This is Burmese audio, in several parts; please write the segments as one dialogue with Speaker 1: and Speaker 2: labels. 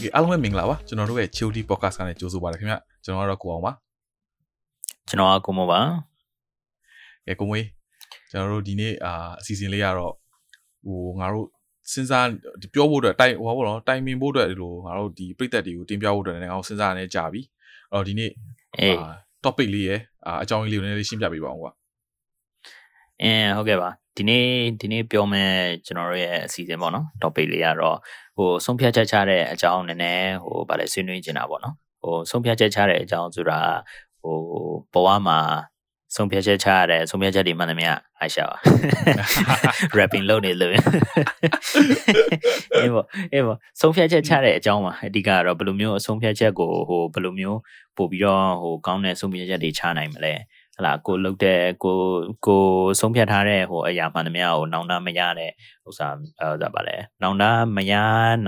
Speaker 1: ဒီအားလုံးပဲမင်္ဂလာပါကျွန်တော်တို့ရဲ့ Childi Podcast ကနေကြိုဆိုပါရခင်ဗျကျွန်တော်ကတော့ကိုအောင်ပါ
Speaker 2: ကျွန်တော်ကကိုမောပါ
Speaker 1: ကဲကိုမွေးကျွန်တော်တို့ဒီနေ့အာအစီအစဉ်လေးကတော့ဟိုငါတို့စဉ်းစားပြောဖို့အတွက်တိုင်ဟောဘောနော်တိုင်ပင်ဖို့အတွက်ဒီလိုငါတို့ဒီပြိသက်တွေကိုတင်ပြဖို့အတွက်လည်းငါတို့စဉ်းစားနေကြပြီအဲ့တော့ဒီနေ့
Speaker 2: အေး
Speaker 1: topic လေးရယ်အကြောင်းလေးလေးကိုနည်းနည်းရှင်းပြပေးပါအောင်ကွာ
Speaker 2: အင်းဟုတ်ကဲ့ပါဒီနေ့ဒီနေ့ပြောမယ်ကျွန်တော်တို့ရဲ့အစီအစဉ်ပေါ့နော် topic လေးကတော့ဟိုဆုံးဖြတ်ချက်ချတဲ့အကြောင်းနည်းနည်းဟိုဗာလဲဆွေးနွေးချင်တာပေါ့နော်ဟိုဆုံးဖြတ်ချက်ချတဲ့အကြောင်းဆိုတာဟိုဘဝမှာဆုံးဖြတ်ချက်ချရတဲ့ဆုံးဖြတ်ချက်တွေမှန်သမျှအားရှာပါ rapping လုပ်နေလို့အေးပေါ့အေးပေါ့ဆုံးဖြတ်ချက်ချတဲ့အကြောင်းပါအဓိကတော့ဘယ်လိုမျိုးအဆုံးဖြတ်ချက်ကိုဟိုဘယ်လိုမျိုးပို့ပြီးတော့ဟိုကောင်းတဲ့ဆုံးဖြတ်ချက်တွေချနိုင်မလဲ ဟလာကိုလုတ်တဲ့ကိုကိုဆုံးဖြတ်ထားတဲ့ဟိုအရာမှန်သမျှကိုနောင်တမရတဲ့ဥစ္စာအဲဒါပါလဲနောင်တမရ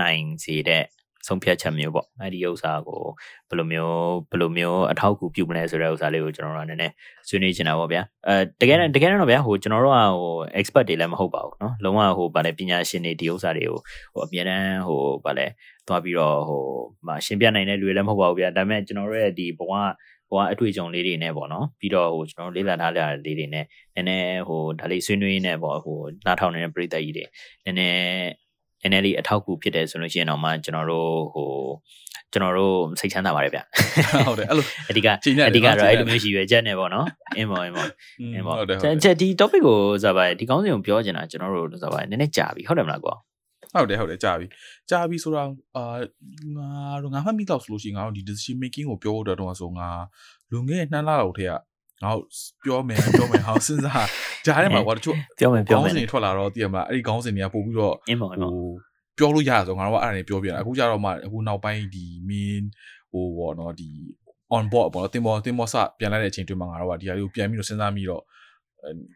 Speaker 2: နိုင်စေတဲ့ဆုံးဖြတ်ချက်မျိုးပေါ့အဲ့ဒီဥစ္စာကိုဘယ်လိုမျိုးဘယ်လိုမျိုးအထောက်အကူပြုမလဲဆိုတဲ့ဥစ္စာလေးကိုကျွန်တော်တို့ကနည်းနည်းဆွေးနွေးချင်တာပေါ့ဗျာအဲတကယ်တကယ်တော့ဗျာဟိုကျွန်တော်တို့ကဟို expert တွေလည်းမဟုတ်ပါဘူးเนาะလုံးဝဟိုဗာလဲပညာရှင်တွေဒီဥစ္စာတွေကိုဟိုအမြဲတမ်းဟိုဗာလဲသွားပြီးတော့ဟိုမရှင်းပြနိုင်တဲ့လူတွေလည်းမဟုတ်ပါဘူးဗျာဒါပေမဲ့ကျွန်တော်တို့ရဲ့ဒီဘဝ ဟိုအတွေ့အကြုံလေးတွေနဲ့ပေါ့နော်ပြီးတော့ဟိုကျွန်တော်လေးလာထားကြတဲ့လေးတွေနဲ့နည်းနည်းဟိုဒါလေးဆွေးနွေးနေပေါ့ဟိုနားထောင်နေတဲ့ပြည်သက်ကြီးတွေနည်းနည်းနည်းနည်းလေးအထောက်အကူဖြစ်တယ်ဆိုလို့ရှိရင်တော့မှကျွန်တော်တို့ဟိုကျွန်တော်တို့စိတ်ချမ်းသာပါတယ်ဗျ
Speaker 1: ဟုတ်တယ်အဲ့လို
Speaker 2: အဓိကအဓိကတော့အဲ့လိုမျိုးရှိရွယ်ချက်နေပေါ့နော်အင်းပေါ့အင်းပေါ့အင်းပေါ့ချက်ဒီ topic ကိုဇာပါဒီကောင်းစဉ်ကိုပြောချင်တာကျွန်တော်တို့ဇာပါနည်းနည်းကြာပြီဟုတ်တယ်မလားကွာ
Speaker 1: ဟုတ်တယ်ဟုတ်တယ်ကြာပြီကြာပြီဆိုတော့အာငါတို့ငါမှတ်မိတော့ဆိုလို့ရှိရင်ငါတို့ဒီ decision making ကိုပြောတော့တော့ဆိုငါလွန်ခဲ့တဲ့နှစ်လလောက်ထဲကငါပြောမယ်ပြောမယ်ဟောစဉ်းစားကြားထဲမှာကွာတချို့
Speaker 2: ပြောမယ်ပြောမယ်
Speaker 1: ခေါင်းစဉ်ထွက်လာတော့သိရမလားအဲ့ဒီခေါင်းစဉ်တွေကပို့ပြီးတော့
Speaker 2: ဟို
Speaker 1: ပြောလို့ရဆိုငါတို့ကအဲ့ဒါနေပြောပြတာအခုကျတော့မှအခုနောက်ပိုင်းဒီ main ဟိုပေါ့နော်ဒီ on board ပေါ့နော်တင်ပေါ်တင်ပေါ်စပြန်လိုက်တဲ့အချိန်တွင်းမှာငါတို့ကဒီဟာလေးကိုပြန်ပြီးတော့စဉ်းစားပြီးတော့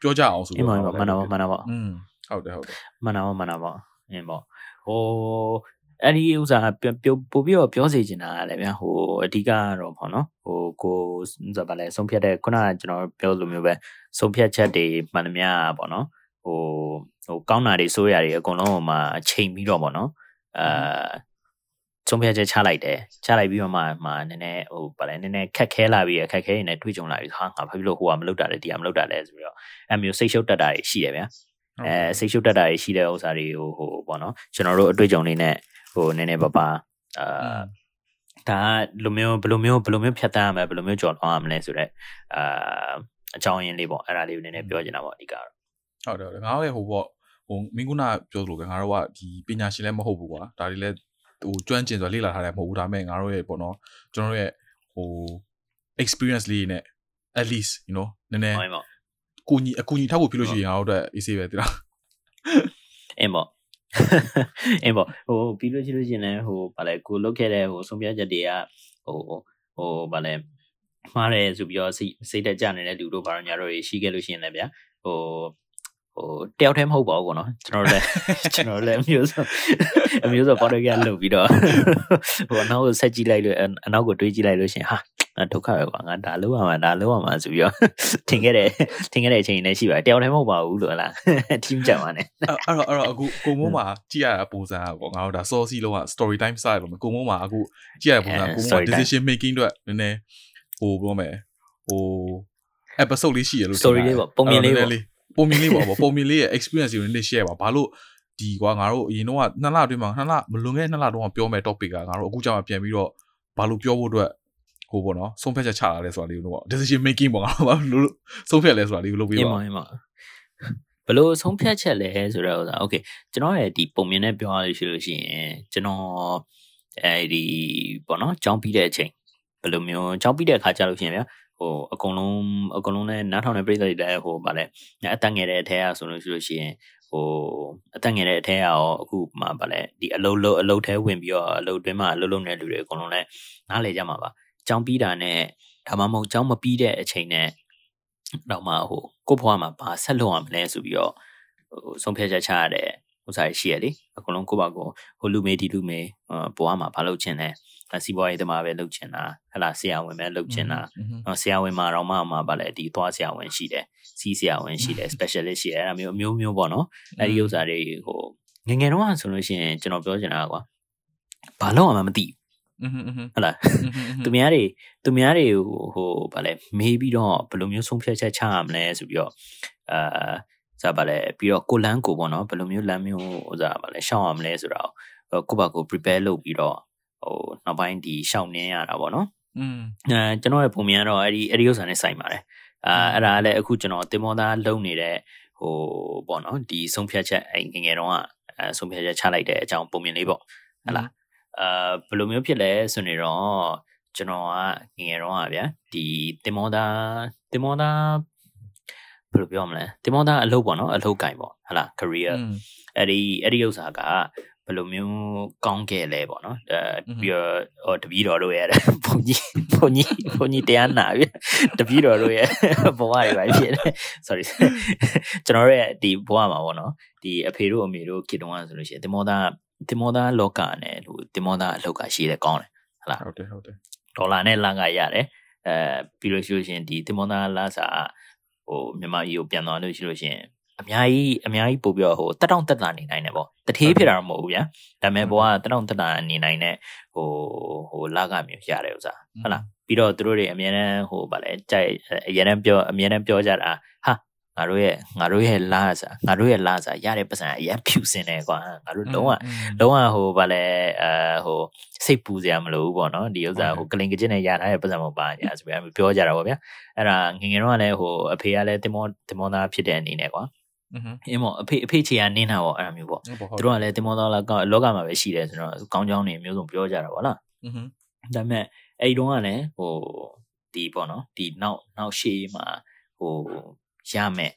Speaker 1: ပြောကြအောင်ဆို
Speaker 2: တော့မှန်ပါမှန်ပါမှန်ပါ
Speaker 1: อืมဟုတ်တယ်ဟုတ်တယ်
Speaker 2: မှန်ပါမှန်ပါ အင်းပေါ့ဟိုအဲ့ဒီဥစ္စာပို့ပြီးတော့ပြောစီချင်တာလည်းဗျာဟိုအဓိကကတော့ပေါ့နော်ဟိုကိုဆိုပါလဲဆုံးဖြတ်တဲ့ခုနကကျွန်တော်ပြောလိုမျိုးပဲဆုံးဖြတ်ချက်တွေမှန်သမျှပေါ့နော်ဟိုဟိုကောင်းတာတွေဆိုးရတွေအကုန်လုံးဟိုမှာအချိန်ပြီးတော့ပေါ့နော်အာဆုံးဖြတ်ချက်ချလိုက်တယ်ချလိုက်ပြီးတော့မှမှနည်းနည်းဟိုဗာလဲနည်းနည်းခက်ခဲလာပြီးအခက်ခဲနေတွေ့ကြုံလာပြီးဟာငါဘာဖြစ်လို့ဟိုကမလုပ်တာလဲဒီကမလုပ်တာလဲဆိုပြီးတော့အဲမျိုးစိတ်ရှုပ်တတ်တာရှိတယ်ဗျာ အဲစိတ်ရှုပ်တတ်တာရှိတဲ့ဥစ္စာတွေကိုဟိုပေါ့နော်ကျွန်တော်တို့အတွေ့အကြုံလေးနဲ့ဟိုနည်းနည်းပါပါအာဒါလိုမျိုးဘယ်လိုမျိုးဘယ်လိုမျိုးဖြတ်တန်းရမလဲဘယ်လိုမျိုးကြော်လွှားရမလဲဆိုတော့အာအကြောင်းရင်းလေးပေါ့အဲ့ဒါလေးကိုနည်းနည်းပြောချင်တာပေါ့အဓိကတော့
Speaker 1: ဟုတ်တယ်ဟုတ်တယ်ငါတို့ရဲ့ဟိုပေါ့ဟိုမင်းကုနာပြောသလိုပဲငါတို့ကဒီပညာရှင်လည်းမဟုတ်ဘူးကွာဒါတွေလည်းဟိုကျွမ်းကျင်စွာလေ့လာထားတယ်မဟုတ်ဘူးဒါပေမဲ့ငါတို့ရဲ့ပေါ့နော်ကျွန်တော်တို့ရဲ့ဟို experience လေးနဲ့ at least you know နည်းနည်း ကိုညီအကူညီထောက်ဖို့ဖြစ်လို့ရှိရင်ငါတို့အတွက် easy ပဲတိလား
Speaker 2: အင်းပေါ့အင်းပေါ့ဟိုပြီးလို့ရှိလို့ရှင်လည်းဟိုဗာလဲကိုလုတ်ခဲ့တဲ့ဟိုဆုံးဖြတ်ချက်တွေကဟိုဟိုဗာလဲမှားတယ်ဆိုပြီးတော့စိတ်စိတ်တက်ကြနေတဲ့လူတို့ဘာလို့ညာတို့ရှိခဲ့လို့ရှိရင်လည်းဗျာဟိုဟိုတယောက်တည်းမဟုတ်ပါဘူးကောနော်ကျွန်တော်လည်းကျွန်တော်လည်းအမျိုးစုံအမျိုးစုံပေါ်တော့ရလုပ်ပြီးတော့ဟိုအနောက်ကိုဆက်ကြည့်လိုက်လို့အနောက်ကိုတွေးကြည့်လိုက်လို့ရှင်ဟာ ဒုက္ခပဲကွာငါဒါလုံးဝမှာဒါလုံးဝမှာဆိုပြီးတော့ထင်ခဲ့တယ်ထင်ခဲ့တဲ့အချိန်လည်းရှိပါတယ်တယောက်တည်းမဟုတ်ပါဘူးလို့ဟလား team ကြပါနဲ့
Speaker 1: အဲ့တော့အဲ့တော့အခုကိုမိုးမှာကြည့်ရတာပုံစံပေါ့ငါတို့ဒါ saucy လုံးဝ story time side လို့ကိုမိုးမှာအခုကြည့်ရပုံစံကိုမိုး decision making အတွက်နည်းနည်းဟိုပြောမယ်ဟို episode လေးရှိရလို့
Speaker 2: story လေးပေါ့ပုံမြင်လေးပေါ့
Speaker 1: ပုံမြင်လေးပေါ့ပုံမြင်လေးရဲ့ experience ကိုနည်းနည်း share ပါဘာလို့ဒီကွာငါတို့အရင်တော့နှစ်လအတွင်းမှာနှစ်လမလွန်ခဲ့နှစ်လတုန်းကပြောမဲ့ topic ကငါတို့အခုကြောင်ပြန်ပြီးတော့ဘာလို့ပြောဖို့အတွက် ဟိုပေါ့နော်ဆုံးဖြတ်ချက်ချလာလဲဆိုတာလေးကိုတော့ decision making ပေါ့ငါတို့ဘာလို့ဆုံးဖြတ်လဲဆိုတာလေးကိုလုပ်ပေးပါ
Speaker 2: အင်းပါဘလို့ဆုံးဖြတ်ချက်လဲဆိုတော့โอเคကျွန်တော်ရဲ့ဒီပုံမြင်နဲ့ပြောရလို့ရှိလို့ရှိရင်ကျွန်တော်အဲဒီပေါ့နော်ကြောင်းပြီးတဲ့အချိန်ဘယ်လိုမျိုးကြောင်းပြီးတဲ့အခါကျလို့ရှိရင်ဗျာဟိုအကုန်လုံးအကုန်လုံးလည်းနားထောင်တဲ့ပြည်သူတွေလည်းဟိုဗာလဲအတန်းငယ်တဲ့အထက်ကဆိုလို့ရှိလို့ရှိရင်ဟိုအတန်းငယ်တဲ့အထက်ကရောအခုမှဗာလဲဒီအလုံးလုံးအလုံးထဲဝင်ပြီးတော့အလုံးတွင်းမှာအလုံးလုံးတဲ့လူတွေအကုန်လုံးလည်းနားလေကြမှာပါ ကျောင်းပြီးတာနဲ့ဒါမှမဟုတ်ကျောင်းမပြီးတဲ့အချိန်နဲ့တော့မှဟိုကို့ဘဝမှာဘာဆက်လုပ်ရမလဲဆိုပြီးတော့ဟိုဆုံးဖြတ်ချက်ချရတဲ့ဥစားရှိရလေအကုန်လုံးကိုယ့်ဘာကိုဟိုလူမေးဒီလူမေးဘဝမှာဘာလုပ်ချင်လဲစီးပွားရေးတမားပဲလုပ်ချင်တာဟလာဆရာဝန်ပဲလုပ်ချင်တာဆရာဝန်မှာတော့မှမှာဗာလေဒီသွားဆရာဝန်ရှိတယ်စီးဆရာဝန်ရှိတယ် specialist ရှိတယ်အဲ့ဒါမျိုးအမျိုးမျိုးပေါ့နော်အဲ့ဒီဥစားတွေဟိုငငယ်တော့ဆိုလို့ရှိရင်ကျွန်တော်ပြောချင်တာကွာဘာလို့မှမသိ
Speaker 1: ဘူး
Speaker 2: ဟုတ်လားသူများတွေသူများတွေဟိုဗာလဲမေးပြီးတော့ဘယ်လိုမျိုးဆုံးဖြတ်ချက်ချရမလဲဆိုပြီးတော့အာစားဗာလဲပြီးတော့ကိုလန်းကိုပေါ့နော်ဘယ်လိုမျိုးလမ်းမျိုးဟိုစားဗာလဲရှောင်းရမလဲဆိုတော့ကိုပါကို prepare လုပ်ပြီးတော့ဟိုနောက်ပိုင်းဒီရှောင်းနင်းရတာပေါ့နော်
Speaker 1: อืม
Speaker 2: အဲကျွန်တော်ရဲ့ပုံမြင်ကတော့အဲ့ဒီအဲ့ဒီဥစ္စာနဲ့ဆိုင်ပါတယ်အာအဲ့ဒါလည်းအခုကျွန်တော်တင်မောသားလုံနေတဲ့ဟိုပေါ့နော်ဒီဆုံးဖြတ်ချက်အဲ့ငငယ်တော့ကအဲဆုံးဖြတ်ချက်ချလိုက်တဲ့အကြောင်းပုံမြင်လေးပေါ့ဟုတ်လား အာဘယ်လိုမျိုးဖြစ်လဲဆိုနေတော့ကျွန်တော်ကငငယ်တော့ကဗျာဒီတင်မောသားတင်မောသားဘယ်လိုပြောမလဲတင်မောသားအလုပ်ပေါ့နော်အလုပ်ကင်ပေါ့ဟုတ်လား career အဲ့ဒီအဲ့ဒီဥစ္စာကဘယ်လိုမျိုးကောင်းခဲ့လဲပေါ့နော်အဲပြီးတော့ဟိုတပီးတော်တို့ရဲ့ဘုံကြီးဘုံကြီးဘုံကြီးတရားနာပြီတပီးတော်တို့ရဲ့ဘဝတွေပဲဖြစ်တယ် sorry ကျွန်တော်ရဲ့ဒီဘဝမှာပေါ့နော်ဒီအဖေတို့အမေတို့ခေတုံးကဆိုလို့ရှိရင်တင်မောသား တင်မောသားလောကနဲ့ဟိုတင်မောသားအလောက်ကရှိတယ်ကောင်းတယ်ဟုတ်လား
Speaker 1: ဟုတ်တယ်ဟုတ်တယ်
Speaker 2: ဒေါ်လာနဲ့လမ်းကရတယ်အဲပြီးလို့ရှိလို့ရှိရင်ဒီတင်မောသားလာစာဟိုမြန်မာပြည်ကိုပြန်သွားလို့ရှိလို့ရှိရင်အများကြီးအများကြီးပို့ပြီးတော့ဟိုတက်တောင့်တက်တာနေနိုင်တယ်ပေါ့တထေးဖြစ်တာတော့မဟုတ်ဘူးဗျာဒါပေမဲ့ဘောကတက်တောင့်တက်တာနေနိုင်တဲ့ဟိုဟိုလာကမျိုးရတယ်ဥစားဟုတ်လားပြီးတော့သူတို့တွေအများနဲ့ဟိုဗာလဲကြိုက်အရင်တန်းပြောအများနဲ့ပြောကြတာဟာ ငါတို့ရဲ့ငါတို့ရဲ့လာစားငါတို့ရဲ့လာစားရတဲ့ပတ်စံအရင်ဖြူစင်တယ်ကွာငါတို့လုံးဝလုံးဝဟိုဗာလဲအဲဟိုစိတ်ပူစရာမလိုဘူးပေါ့နော်ဒီဥစ္စာဟိုကလင်ကကျင်းနဲ့ရထားတဲ့ပတ်စံမပါညာဆိုပြီးပြောကြတာပေါ့ဗျာအဲ့ဒါငငယ်တော့ကလည်းဟိုအဖေကလည်းတင်မောတင်မောသားဖြစ်တဲ့အနေနဲ့ကွာအင်းမောအဖေအဖေချေကနင်းတာပေါ့အဲ့ဒါမျိုးပေါ့သူတို့ကလည်းတင်မောသားလာကလောကမှာပဲရှိတယ်ဆိုတော့ကောင်းကြောင်းနေမျိုးစုံပြောကြတာပေါ့လားဒါပေမဲ့အဲ့ဒီတော့ကလည်းဟိုဒီပေါ့နော်ဒီနောက်နောက်ရှေ့မှာဟို ရမယ်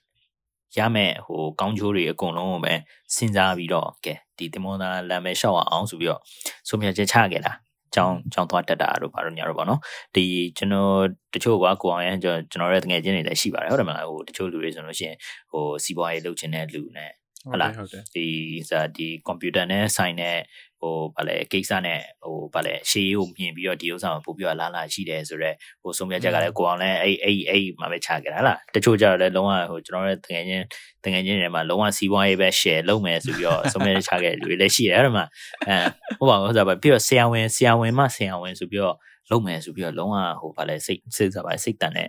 Speaker 2: ရမယ်ဟိုကောင်းကျိုးတွေအကုန်လုံးကိုပဲစဉ်းစားပြီးတော့ကဲဒီတင်မောသားလမ်းပဲရှောက်အောင်ဆိုပြီးတော့ဆုံးဖြတ်ချက်ချခဲ့တာကြောင်းကြောင်းသွားတက်တာတို့ဘာလို့ညာတော့ဗောနော်ဒီကျွန်တော်တချို့ကကိုအောင်ရန်ကျွန်တော်ရဲ့တငယ်ချင်းတွေလည်းရှိပါတယ်ဟုတ်တယ်မလားဟိုတချို့လူတွေဆိုလို့ရှိရင်ဟိုစီးပွားရေးလုပ်ချင်တဲ့လူနဲ့ ဟုတ်လားဒီစာဒီကွန်ပျူတာနဲ့ဆိုင်တဲ့ဟိုဗာလဲကိစ္စနဲ့ဟိုဗာလဲရှေးကိုမြင်ပြီးတော့ဒီဥစ္စာကိုပို့ပြီးတော့လာလာရှိတယ်ဆိုတော့ဟိုဆုံးဖြတ်ချက်ကလည်းကိုအောင်လည်းအဲ့အဲ့အဲ့မှာပဲချခဲ့တာလားတချို့ကြတော့လည်းလုံးဝဟိုကျွန်တော်ရဲ့တငယ်ချင်းတငယ်ချင်းတွေမှာလုံးဝစီးပွားရေးပဲ share လုပ်မယ်ဆိုပြီးတော့ဆုံးဖြတ်ချခဲ့လူတွေလည်းရှိတယ်အဲ့ဒါမှအဲဟိုပါဟိုစားပါပြီးတော့ဆရာဝန်ဆရာဝန်မှဆရာဝန်ဆိုပြီးတော့လုပ်မယ်ဆိုပြီးတော့လုံးဝဟိုဗာလဲစိတ်စိတ်စားပါစိတ်တန်တဲ့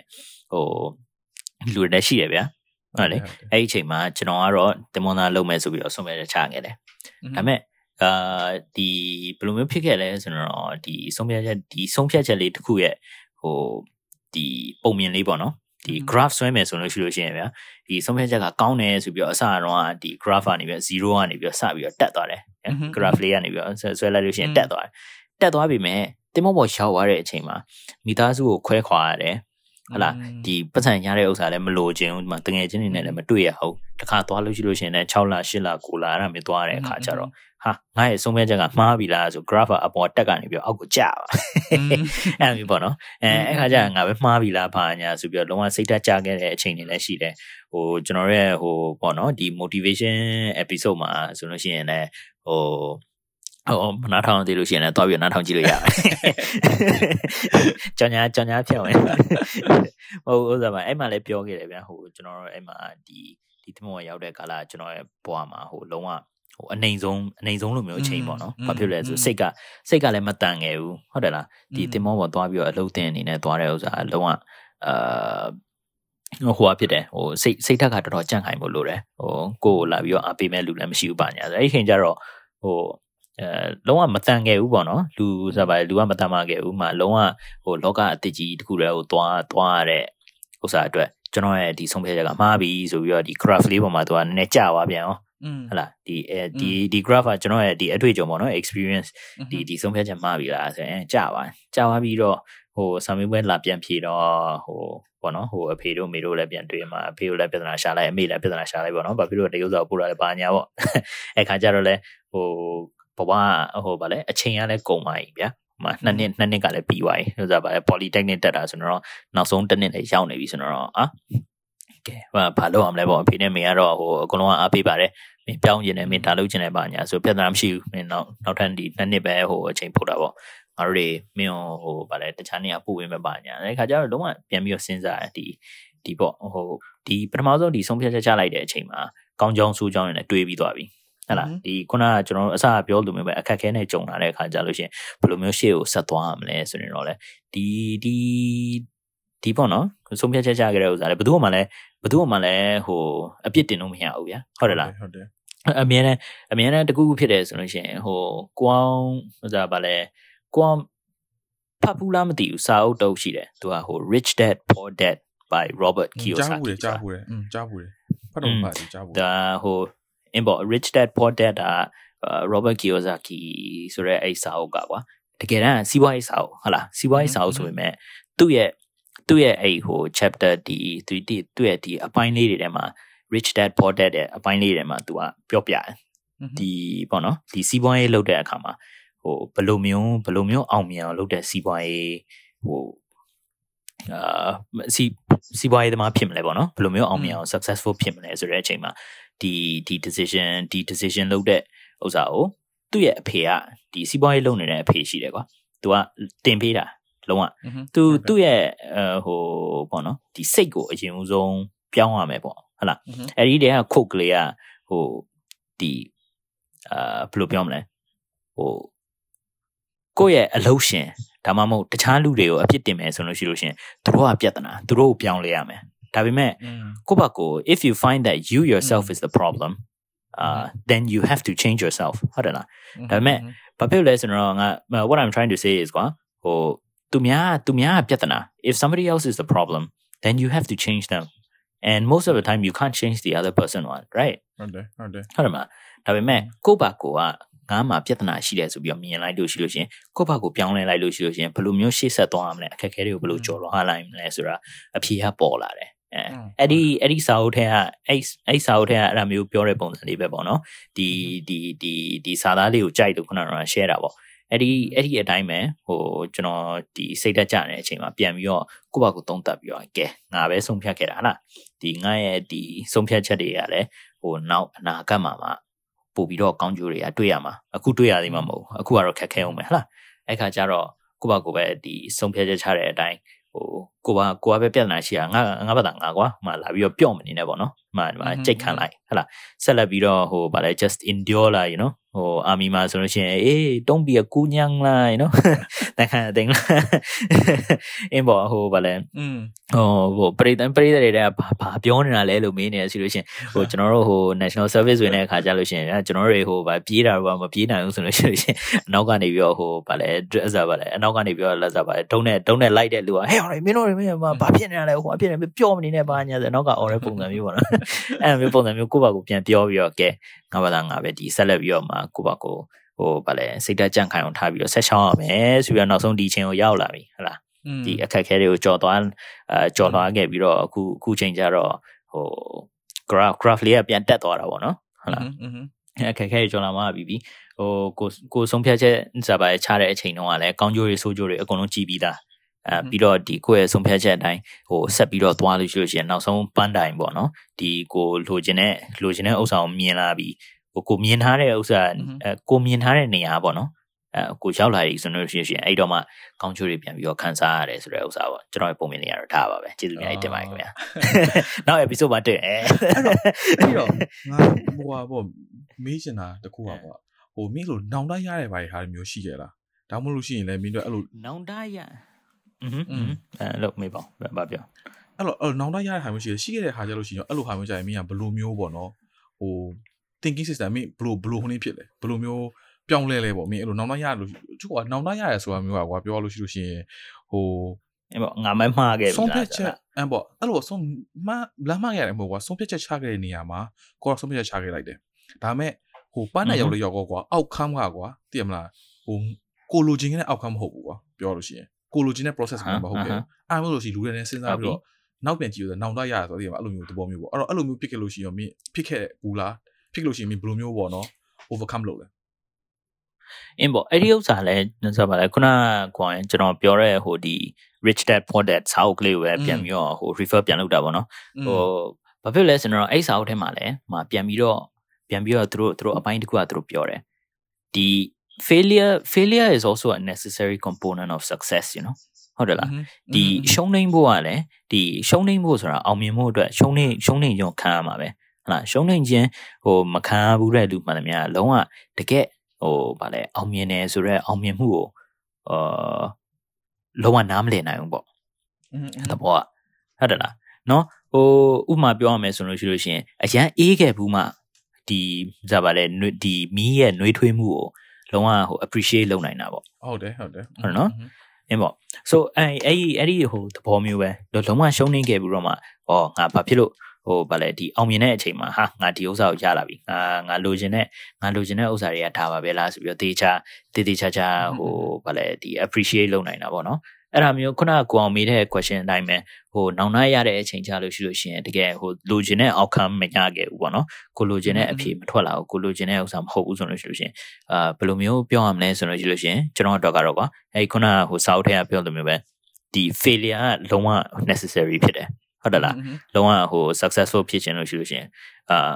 Speaker 2: ဟိုလူတွေလည်းရှိတယ်ဗျာ ဟုတ်လေအဲ့ဒီအချိန်မှာကျွန်တော်ကတော့တင်မွန်သားလုပ်မယ်ဆိုပြီးတော့ဆုံးဖြတ်ချက်ချခဲ့တယ်ဒါပေမဲ့အာဒီဘယ်လိုမျိုးဖြစ်ခဲ့လဲဆိုတော့ဒီဆုံးဖြတ်ချက်ဒီဆုံးဖြတ်ချက်လေးတစ်ခုရဲ့ဟိုဒီပုံမြင်လေးပေါ့နော်ဒီ graph ဆွဲမယ်ဆိုလို့ရှိလို့ရှိရင်ဗျာဒီဆုံးဖြတ်ချက်ကကောင်းတယ်ဆိုပြီးတော့အစတော့ဒီ graph ကနေပြီး0ကနေပြီးတော့စပြီးတော့တက်သွားတယ် graph လေးကနေပြီးတော့ဆွဲလိုက်လို့ရှိရင်တက်သွားတယ်တက်သွားပြီမဲ့တင်မောပေါ်ရောက်သွားတဲ့အချိန်မှာမိသားစုကိုခွဲခွာရတယ် ဟလာဒီပတ်စံရတဲ့ဥစ္စာလည်းမလိုချင်ဘူးဒီမှာတငယ်ချင်းတွေနဲ့လည်းမတွေ့ရဟုတ်တခါသွားလို့ရှိလို့ရှိရင်လည်း6လ8လ9လအဲ့ဒါမျိုးသွားရတဲ့အခါကျတော့ဟာငါရဲ့ဆုံးဖြတ်ချက်ကမှားပြီလားဆို graph အပေါ်တက်ကနေပြီးအောက်ကိုကျပါအဲ့လိုမျိုးပေါ့နော်အဲအဲ့ခါကျငါပဲမှားပြီလားဘာညာဆိုပြီးတော့လုံးဝစိတ်တက်ကြခဲ့တဲ့အချိန်တွေလည်းရှိတယ်ဟိုကျွန်တော်ရဲ့ဟိုပေါ့နော်ဒီ motivation episode မှာဆိုလို့ရှိရင်လည်းဟို ဟိုမနားထောင်သေးလို့ရှိရင်လည်းတွားပြီးနားထောင်ကြည့်လို့ရတယ်။ကြောင်ညာကြောင်ညာဖြစ်ဝင်။ဟိုဥစ္စာပါအဲ့မှာလည်းပြောခဲ့တယ်ဗျာဟိုကျွန်တော်တို့အဲ့မှာဒီဒီတမောရောက်တဲ့ကာလကျွန်တော်ရဲ့ဘဝမှာဟိုလုံးဝဟိုအနေဆုံးအနေဆုံးလိုမျိုးအချိန်ပေါ့နော်။ဘာဖြစ်လဲဆိုစိတ်ကစိတ်ကလည်းမတန်ငယ်ဘူးဟုတ်တယ်လား။ဒီတင်မောပေါ်သွားပြီးတော့အလုံးတင်အနေနဲ့သွားတဲ့ဥစ္စာလုံးဝအာဟိုဟာဖြစ်တယ်ဟိုစိတ်စိတ်ဓာတ်ကတော်တော်ကြန့်ခိုင်ဖို့လိုတယ်ဟိုကိုယ်လာပြီးတော့အပေးမဲ့လူလည်းမရှိဘူးပါညာဆိုအဲ့ဒီချိန်ကျတော့ဟို အဲလုံးဝမတန်ခဲ့ဘူးပေါ့နော်လူဆိုပါလူကမတန်မခဲ့ဘူးမှလုံးဝဟိုလောကအတကြီးတခုတည်းဟိုသွားသွားရတဲ့ဥစ္စာအတွက်ကျွန်တော်ရဲ့ဒီဆုံးဖြတ်ချက်ကမှားပြီဆိုပြီးတော့ဒီ graph လေးပေါ်မှာသူကနည်းနည်းကြာသွားပြန်အောင်ဟုတ်လားဒီအဲဒီဒီ graph ကကျွန်တော်ရဲ့ဒီအတွေ့အကြုံပေါ့နော် experience ဒီဒီဆုံးဖြတ်ချက်မှားပြီလားဆိုရင်ကြာပါကြာသွားပြီးတော့ဟိုဆာမီပွဲလာပြန်ဖြေတော့ဟိုပေါ့နော်ဟိုအဖေတို့မေတို့လည်းပြန်တွေ့မှာအဖေတို့လည်းပြဿနာရှာလိုက်အမေလည်းပြဿနာရှာလိုက်ပေါ့နော်ဘာဖြစ်လို့တရုပ်စာပို့လာလဲပါညာပေါ့အဲ့ခါကျတော့လဲဟို ဘဝဟိုဗာလဲအချိန်ကလည်းကုန်ပါပြီဗျာဟိုနှစ်နှစ်နှစ်နှစ်ကလည်းပြီးသွားပြီဆိုတော့ဗာလဲ polytechnic တက်တာဆိုတော့နောက်ဆုံးတစ်နှစ်လည်းရောက်နေပြီဆိုတော့အာကဲဘာဘာလို့အောင်လဲပေါ့အဖေနဲ့မေကတော့ဟိုအကုန်လုံးကအားပေးပါတယ်မင်းပြောင်းကျင်တယ်မင်းဒါလုပ်ကျင်တယ်ပါညာဆိုပြဿနာမရှိဘူးမင်းနောက်နောက်ထပ်ဒီနှစ်နှစ်ပဲဟိုအချိန်ပို့တာပေါ့ငါတို့တွေမင်းဟိုဗာလဲတခြားနေရာပို့ဝင်မပါညာအဲခါကျတော့လုံးဝပြန်ပြီးတော့စဉ်းစားဒီဒီပေါ့ဟိုဒီပထမဆုံးဒီဆုံးဖြတ်ချက်ချလိုက်တဲ့အချိန်မှာကောင်းကြောင်းဆိုးကြောင်းတွေနဲ့တွေးပြီးသွားပြီ ဟလာဒီခုနကကျွန်တော်တို့အစပြောလို့မျိုးပဲအခက်ခဲနဲ့ကြုံလာတဲ့အခါကျလို့ရှိရင်ဘယ်လိုမျိုးရှေ့ကိုဆက်သွားရမလဲဆိုရင်တော့လေဒီဒီဒီပေါ့နော်ဆုံးဖြတ်ချက်ချခဲ့တဲ့ဥစ္စာလေဘယ်သူမှလည်းဘယ်သူမှလည်းဟိုအပြစ်တင်လို့မရဘူးဗျာဟုတ်တယ်လား
Speaker 1: ဟုတ်တယ်
Speaker 2: အမြဲတမ်းအမြဲတမ်းတကူးဖြစ်တယ်ဆိုလို့ရှိရင်ဟိုကိုအောင်ဟိုစားဗာလဲကိုအောင်ဖတ်ဘူးလားမသိဘူးစာအုပ်တုပ်ရှိတယ်သူကဟို Rich Dad Poor Dad by Robert
Speaker 1: ကြား
Speaker 2: Kiyosaki
Speaker 1: ဘူးတယ်ကြားဘူးတယ်อืมကြားဘူးတယ်ဖတ်တော့ဖတ်တယ်ကြားဘူးတယ်
Speaker 2: ဒါဟို import Rich Dad Poor Dad က Robert Kiyosaki ဆိုတဲ့အဲ့စာအုပ်ကကွာတကယ်တမ်းစီးပွားရေးစာအုပ်ဟုတ်လားစီးပွားရေးစာအုပ်ဆိုပေမဲ့သူ့ရဲ့သူ့ရဲ့အဲ့ဟို chapter ဒီသူဒီသူ့ရဲ့ဒီအပိုင်းလေးတွေထဲမှာ rich dad poor dad ရဲ့အပိုင်းလေးတွေမှာ तू ကပြောပြတယ်ဒီပေါ့နော်ဒီစီးပွားရေးလုပ်တဲ့အခါမှာဟိုဘယ်လိုမျိုးဘယ်လိုမျိုးအောင်မြင်အောင်လုပ်တဲ့စီးပွားရေးဟို အာစီစီးပွားရေးသမားဖြစ်မလဲပေါ့နော်ဘယ်လိုမျိုးအောင်မြင်အောင် successful ဖြစ်မလဲဆိုတဲ့အချိန်မှာဒီဒီ decision ဒီ decision လုပ်တဲ့ဥစ္စာကိုသူ့ရဲ့အဖေကဒီစီးပွားရေးလုပ်နေတဲ့အဖေရှိတယ်ကွာ तू ကတင်ပေးတာလုံးဝသူသူ့ရဲ့ဟိုပေါ့နော်ဒီစိတ်ကိုအရင်ဦးဆုံးပြောင်းရမယ်ပေါ့ဟုတ်လားအဲ့ဒီတည်းကခုတ်ကလေးကဟိုဒီအာဘယ်လိုပြောမလဲဟိုကိုယ့်ရဲ့အလုပ်ရှင် ဒါမှမဟုတ်တခြားလူတွေကိုအပြစ်တင်မယ်ဆိုလို့ရှိလို့ရှင်သူတို့ကပြဿနာသူတို့ကိုပြောင်းလဲရမယ်ဒါပေမဲ့ကိုယ့်ဘက်ကို if you find that you yourself is the problem uh then you have to change yourself ဟုတ်တယ်လားဒါပေမဲ့ဘာဖြစ်လဲဆိုတော့ငါ what i'm trying to say is ကွာဟိုသူများသူများပြဿနာ if somebody else is the problem then you have to change them and most of the time you can't change the other person one right
Speaker 1: ဟုတ်တယ်ဟုတ်တယ်
Speaker 2: ဟုတ်တယ်မလားဒါပေမဲ့ကိုယ့်ဘာကိုက ငါမှပြဿနာရှိတယ်ဆိုပြီးတော့မြင်လိုက်လို့ရှိလို့ရှင်ကိုယ့်ဘာကိုပြောင်းလဲလိုက်လို့ရှိလို့ရှင်ဘယ်လိုမျိုးရှေ့ဆက်သွားရမလဲအခက်အခဲတွေကိုဘယ်လိုကျော်လွှားလိုက်မလဲဆိုတာအဖြေကပေါ်လာတယ်အဲအဲ့ဒီအဲ့ဒီစာအုပ်ထဲကအဲ့အဲ့စာအုပ်ထဲကအဲ့ဒါမျိုးပြောတဲ့ပုံစံလေးပဲပေါ့နော်ဒီဒီဒီဒီစာသားလေးကိုကြိုက်လို့ခုနက share တာပေါ့အဲ့ဒီအဲ့ဒီအတိုင်းပဲဟိုကျွန်တော်ဒီစိတ်တက်ကြတဲ့အချိန်မှာပြန်ပြီးတော့ကိုယ့်ဘာကိုသုံးသပ်ပြီးတော့ကဲငါပဲဆုံးဖြတ်ခဲ့တာဟာလားဒီငါရဲ့ဒီဆုံးဖြတ်ချက်တွေကလည်းဟိုနောက်အနာဂတ်မှာမှ ပို့ပြီးတော့ကောင်းကျိုးတွေကတွေ့ရမှာအခုတွေ့ရသေးမှာမဟုတ်အခုကတော့ခက်ခဲအောင်ပဲဟာလားအဲ့ခါကျတော့ကိုယ့်ဘာကိုပဲဒီဆုံးဖြတ်ချက်ချတဲ့အတိုင်းဟိုကိုကကိုကပဲပြဿနာရှိတာငါငါဘာသာငါကွာမှလာပြီးတော့ပြော့မနေနဲ့ပေါ့နော်မှဒီမှာကြိတ်ခံလိုက်ဟလာဆက်လက်ပြီးတော့ဟိုဗာလဲ just endure လာ you know ဟိုအာမီမှာဆိုလို့ရှိရင်အေး don't be a ကူညံလာ you know တခါတင်လာအင်းပေါ့ဟိုဗာလဲ
Speaker 1: อืม
Speaker 2: ဟိုဟိုပရိသတ်ပရိသတ်တွေကဘာပြောနေတာလဲလို့မေးနေရရှိလို့ရှိရင်ဟိုကျွန်တော်တို့ဟို national service ဝင်တဲ့အခါကျလို့ရှိရင်ကျွန်တော်တို့တွေဟိုဗာပြေးတာတော့မပြေးနိုင်ဘူးဆိုလို့ရှိလို့ရှိရင်အနောက်ကနေပြီးတော့ဟိုဗာလဲ dress ဗာလဲအနောက်ကနေပြီးတော့လက်စားဗာလဲတုံးနဲ့တုံးနဲ့လိုက်တဲ့လူကဟဲ့ဟောမင်းတို့တွေမင်းဘာဖြစ်နေတာလဲဟိုအဖြစ်နေပြောမနေနဲ့ဘာညာဆိုနောက်ကအော်တဲ့ပုံစံမျိုးပေါ့နော်အဲ့လိုမျိုးပုံစံမျိုးကိုယ့်ဘာကိုပြန်ပြောပြီးတော့ကဲငါဘာသာငါပဲဒီဆက်လက်ပြီးတော့မှကိုယ့်ဘာကိုဟိုဗာလဲစိတ်ဓာတ်ကြန့်ခိုင်အောင်ထားပြီးတော့ဆက်ရှောင်းရမယ်ဆိုပြီးတော့နောက်ဆုံးဒီချင်းကိုရောက်လာပြီဟုတ်လားဒီအခက်အခဲတွေကိုကြော်သွားအဲကြော်သွားခဲ့ပြီးတော့အခုအခုချိန်ကျတော့ဟို graph graph လေးကပြန်တက်သွားတာပေါ့နော်ဟုတ်လားအခက်အခဲတွေကြော်လာမှပြီးပြီဟိုကိုကိုဆုံးဖြတ်ချက်စပါချတဲ့အချိန်တုန်းကလည်းကောင်းကျိုးတွေဆိုးကျိုးတွေအကုန်လုံးကြည့်ပြီးသား အဲပြီးတော့ဒီကိုယ့်ရဲ့ဆုံးဖြတ်ချက်အတိုင်းဟိုဆက်ပြီးတော့သွားလို့ရှိလို့ရှိရင်နောက်ဆုံးပန်းတိုင်ပေါ့နော်ဒီကိုလိုချင်တဲ့လိုချင်တဲ့ဥစ္စာကိုမြင်လာပြီးဟိုကိုမြင်ထားတဲ့ဥစ္စာအဲကိုမြင်ထားတဲ့နေရာပေါ့နော်အဲကိုရောက်လာပြီဆိုလို့ရှိရင်အဲ့တော့မှကောင်းချိုးတွေပြန်ပြီးတော့ခန်းစားရတယ်ဆိုတဲ့ဥစ္စာပေါ့ကျွန်တော်ရဲ့ပုံမြင်နေရတော့ဒါပါပဲကျေးဇူးများတင်ပါတယ်ခင်ဗျာနောက် episode မှာတွေ့အဲ
Speaker 1: အဲ့တော့ငါဟိုဟာပေါ့မေးချင်တာတခုပါပေါ့ဟိုမင်းလို့နောင်တရတဲ့ဘာတွေဟာမျိုးရှိခဲ့လားဒါမှမဟုတ်လို့ရှိရင်လည်းမင်းတို့အဲ့လို
Speaker 2: နောင်တရ อืมအဲလို့မေးပါဦးဘာပြော
Speaker 1: အဲ့တော့အဲ့နောက်တော့ရတဲ့ဟာမျိုးရှိတယ်ရှိခဲ့တဲ့ဟာကြလို့ရှိရင်အဲ့လိုဟာမျိုးကြရင်မင်းကဘလိုမျိုးပေါ့နော်ဟို thinking system မင်းဘလိုဘလိုဟိုနေဖြစ်လဲဘလိုမျိုးပြောင်းလဲလဲပေါ့မင်းအဲ့လိုနောက်တော့ရလို့သူကနောက်တော့ရရဆိုတာမျိုးကွာပြောလို့ရှိလို့ရှိရင်ဟို
Speaker 2: အဲ့ပေါ့ငါမမှားခဲ့ပြီလား
Speaker 1: ဆုံးဖြတ်ချက်အဲ့ပေါ့အဲ့လိုဆုံးမလမ်းမရတယ်မဟုတ်ကွာဆုံးဖြတ်ချက်ချခဲ့တဲ့နေရာမှာကိုယ်ဆုံးဖြတ်ချက်ချခဲ့လိုက်တယ်ဒါမဲ့ဟိုပန်းနဲ့ရောက်လို့ရောက်ကွာ outcome ကကွာသိရမလားဟိုကိုလိုချင်တဲ့ outcome မဟုတ်ဘူးကွာပြောလို့ရှိရင် ကိုလိုချင်တဲ့ process ကမဟုတ်ဘူးအဲ့လိုလို့ရှိလူတွေနဲ့စဉ်းစားပြီးတော့နောက်ပြန်ကြည့်လို့နောင်တရရဆိုတော့ဒီမှာအဲ့လိုမျိုးသဘောမျိုးပေါ့အဲ့တော့အဲ့လိုမျိုးဖြစ်ခဲ့လို့ရှိရင်မင်းဖြစ်ခဲ့ဘူးလားဖြစ်လို့ရှိရင်မင်းဘယ်လိုမျိုးပေါ့နော် overcome လုပ်လဲ
Speaker 2: အင်းပေါ့အဲ့ဒီဥစ္စာလဲဆိုပါလဲခုနကွာကျွန်တော်ပြောတဲ့ဟိုဒီ rich dad poor dad စာအုပ်ကလေးကိုပဲပြန်ပြီးတော့ဟို refer ပြန်လုပ်တာပေါ့နော်ဟိုဘာဖြစ်လဲဆိုတော့အဲ့စာအုပ်ထဲမှာလဲမှာပြန်ပြီးတော့ပြန်ပြီးတော့သူတို့သူတို့အပိုင်းတစ်ခုကသူတို့ပြောတယ်ဒီ failure failure is also a necessary component of success you know ဟုတ်တယ်လားဒီရှုံးနိမ့်ဖို့ကလည်းဒီရှုံးနိမ့်ဖို့ဆိုတာအောင်မြင်ဖို့အတွက်ရှုံးနိမ့်ရှုံးနိမ့်ရုံခံရမှာပဲဟဟလာရှုံးနိုင်ခြင်းဟိုမခံရဘူးတဲ့လူမှန်သမျှလုံးဝတကယ်ဟိုဗာလဲအောင်မြင်တယ်ဆိုတော့အောင်မြင်မှုကိုအာလုံးဝနားမလည်နိုင်ဘူးပေါ့
Speaker 1: อืม
Speaker 2: သဘောကဟုတ်တယ်လားနော်ဟိုဥပမာပြောရမယ်ဆိုလို့ရှိလို့ရှိရင်အရန်အေးခဲ့ဘူးမှဒီဇာပါလဲနွေဒီမီးရဲ့နှွေးထွေးမှုကို လုံးဝဟို appreciate လုပ်နိုင်တာပေါ့
Speaker 1: ဟုတ်တယ်ဟုတ်တယ်
Speaker 2: ဟုတ်နော်အင်းပေါ့ so အဲ့အဲ့ဒီအဲ့ဒီဟိုသဘောမျိုးပဲလုံးဝရှုံးနေခဲ့ပြီးတော့မှဩငါဘာဖြစ်လို့ဟိုဗာလဲဒီအောင်မြင်တဲ့အချိန်မှာဟာငါဒီဥစ္စာကိုရလာပြီငါငါလိုချင်တဲ့ငါလိုချင်တဲ့ဥစ္စာတွေကဒါပါပဲလားဆိုပြီးတော့တေချာတေတေချာချာဟိုဗာလဲဒီ appreciate လုပ်နိုင်တာပေါ့နော် အဲ့ဒါမျိုးခုနကကိုအောင်မေးတဲ့ question အတိုင်းပဲဟိုနောင်နှရရတဲ့အချိန်ချလို့ရှိလို့ရှိရင်တကယ်ဟိုလိုချင်တဲ့ outcome မရခဲ့ဘူးပေါ့နော်ကိုလိုချင်တဲ့အဖြေမထွက်လာဘူးကိုလိုချင်တဲ့ဥစ္စာမဟုတ်ဘူးဆိုလို့ရှိလို့ရှိရင်အာဘယ်လိုမျိုးပြောရမလဲဆိုလို့ရှိလို့ရှိရင်ကျွန်တော်တို့ကတော့ကွာအဲ့ဒီခုနကဟိုစာအုပ်ထဲကပြောလိုမျိုးပဲဒီ failure ကလုံးဝ necessary ဖြစ်တယ်ဟုတ်တယ်လားလုံးဝဟို successful ဖြစ်ချင်လို့ရှိလို့ရှိရင်အာ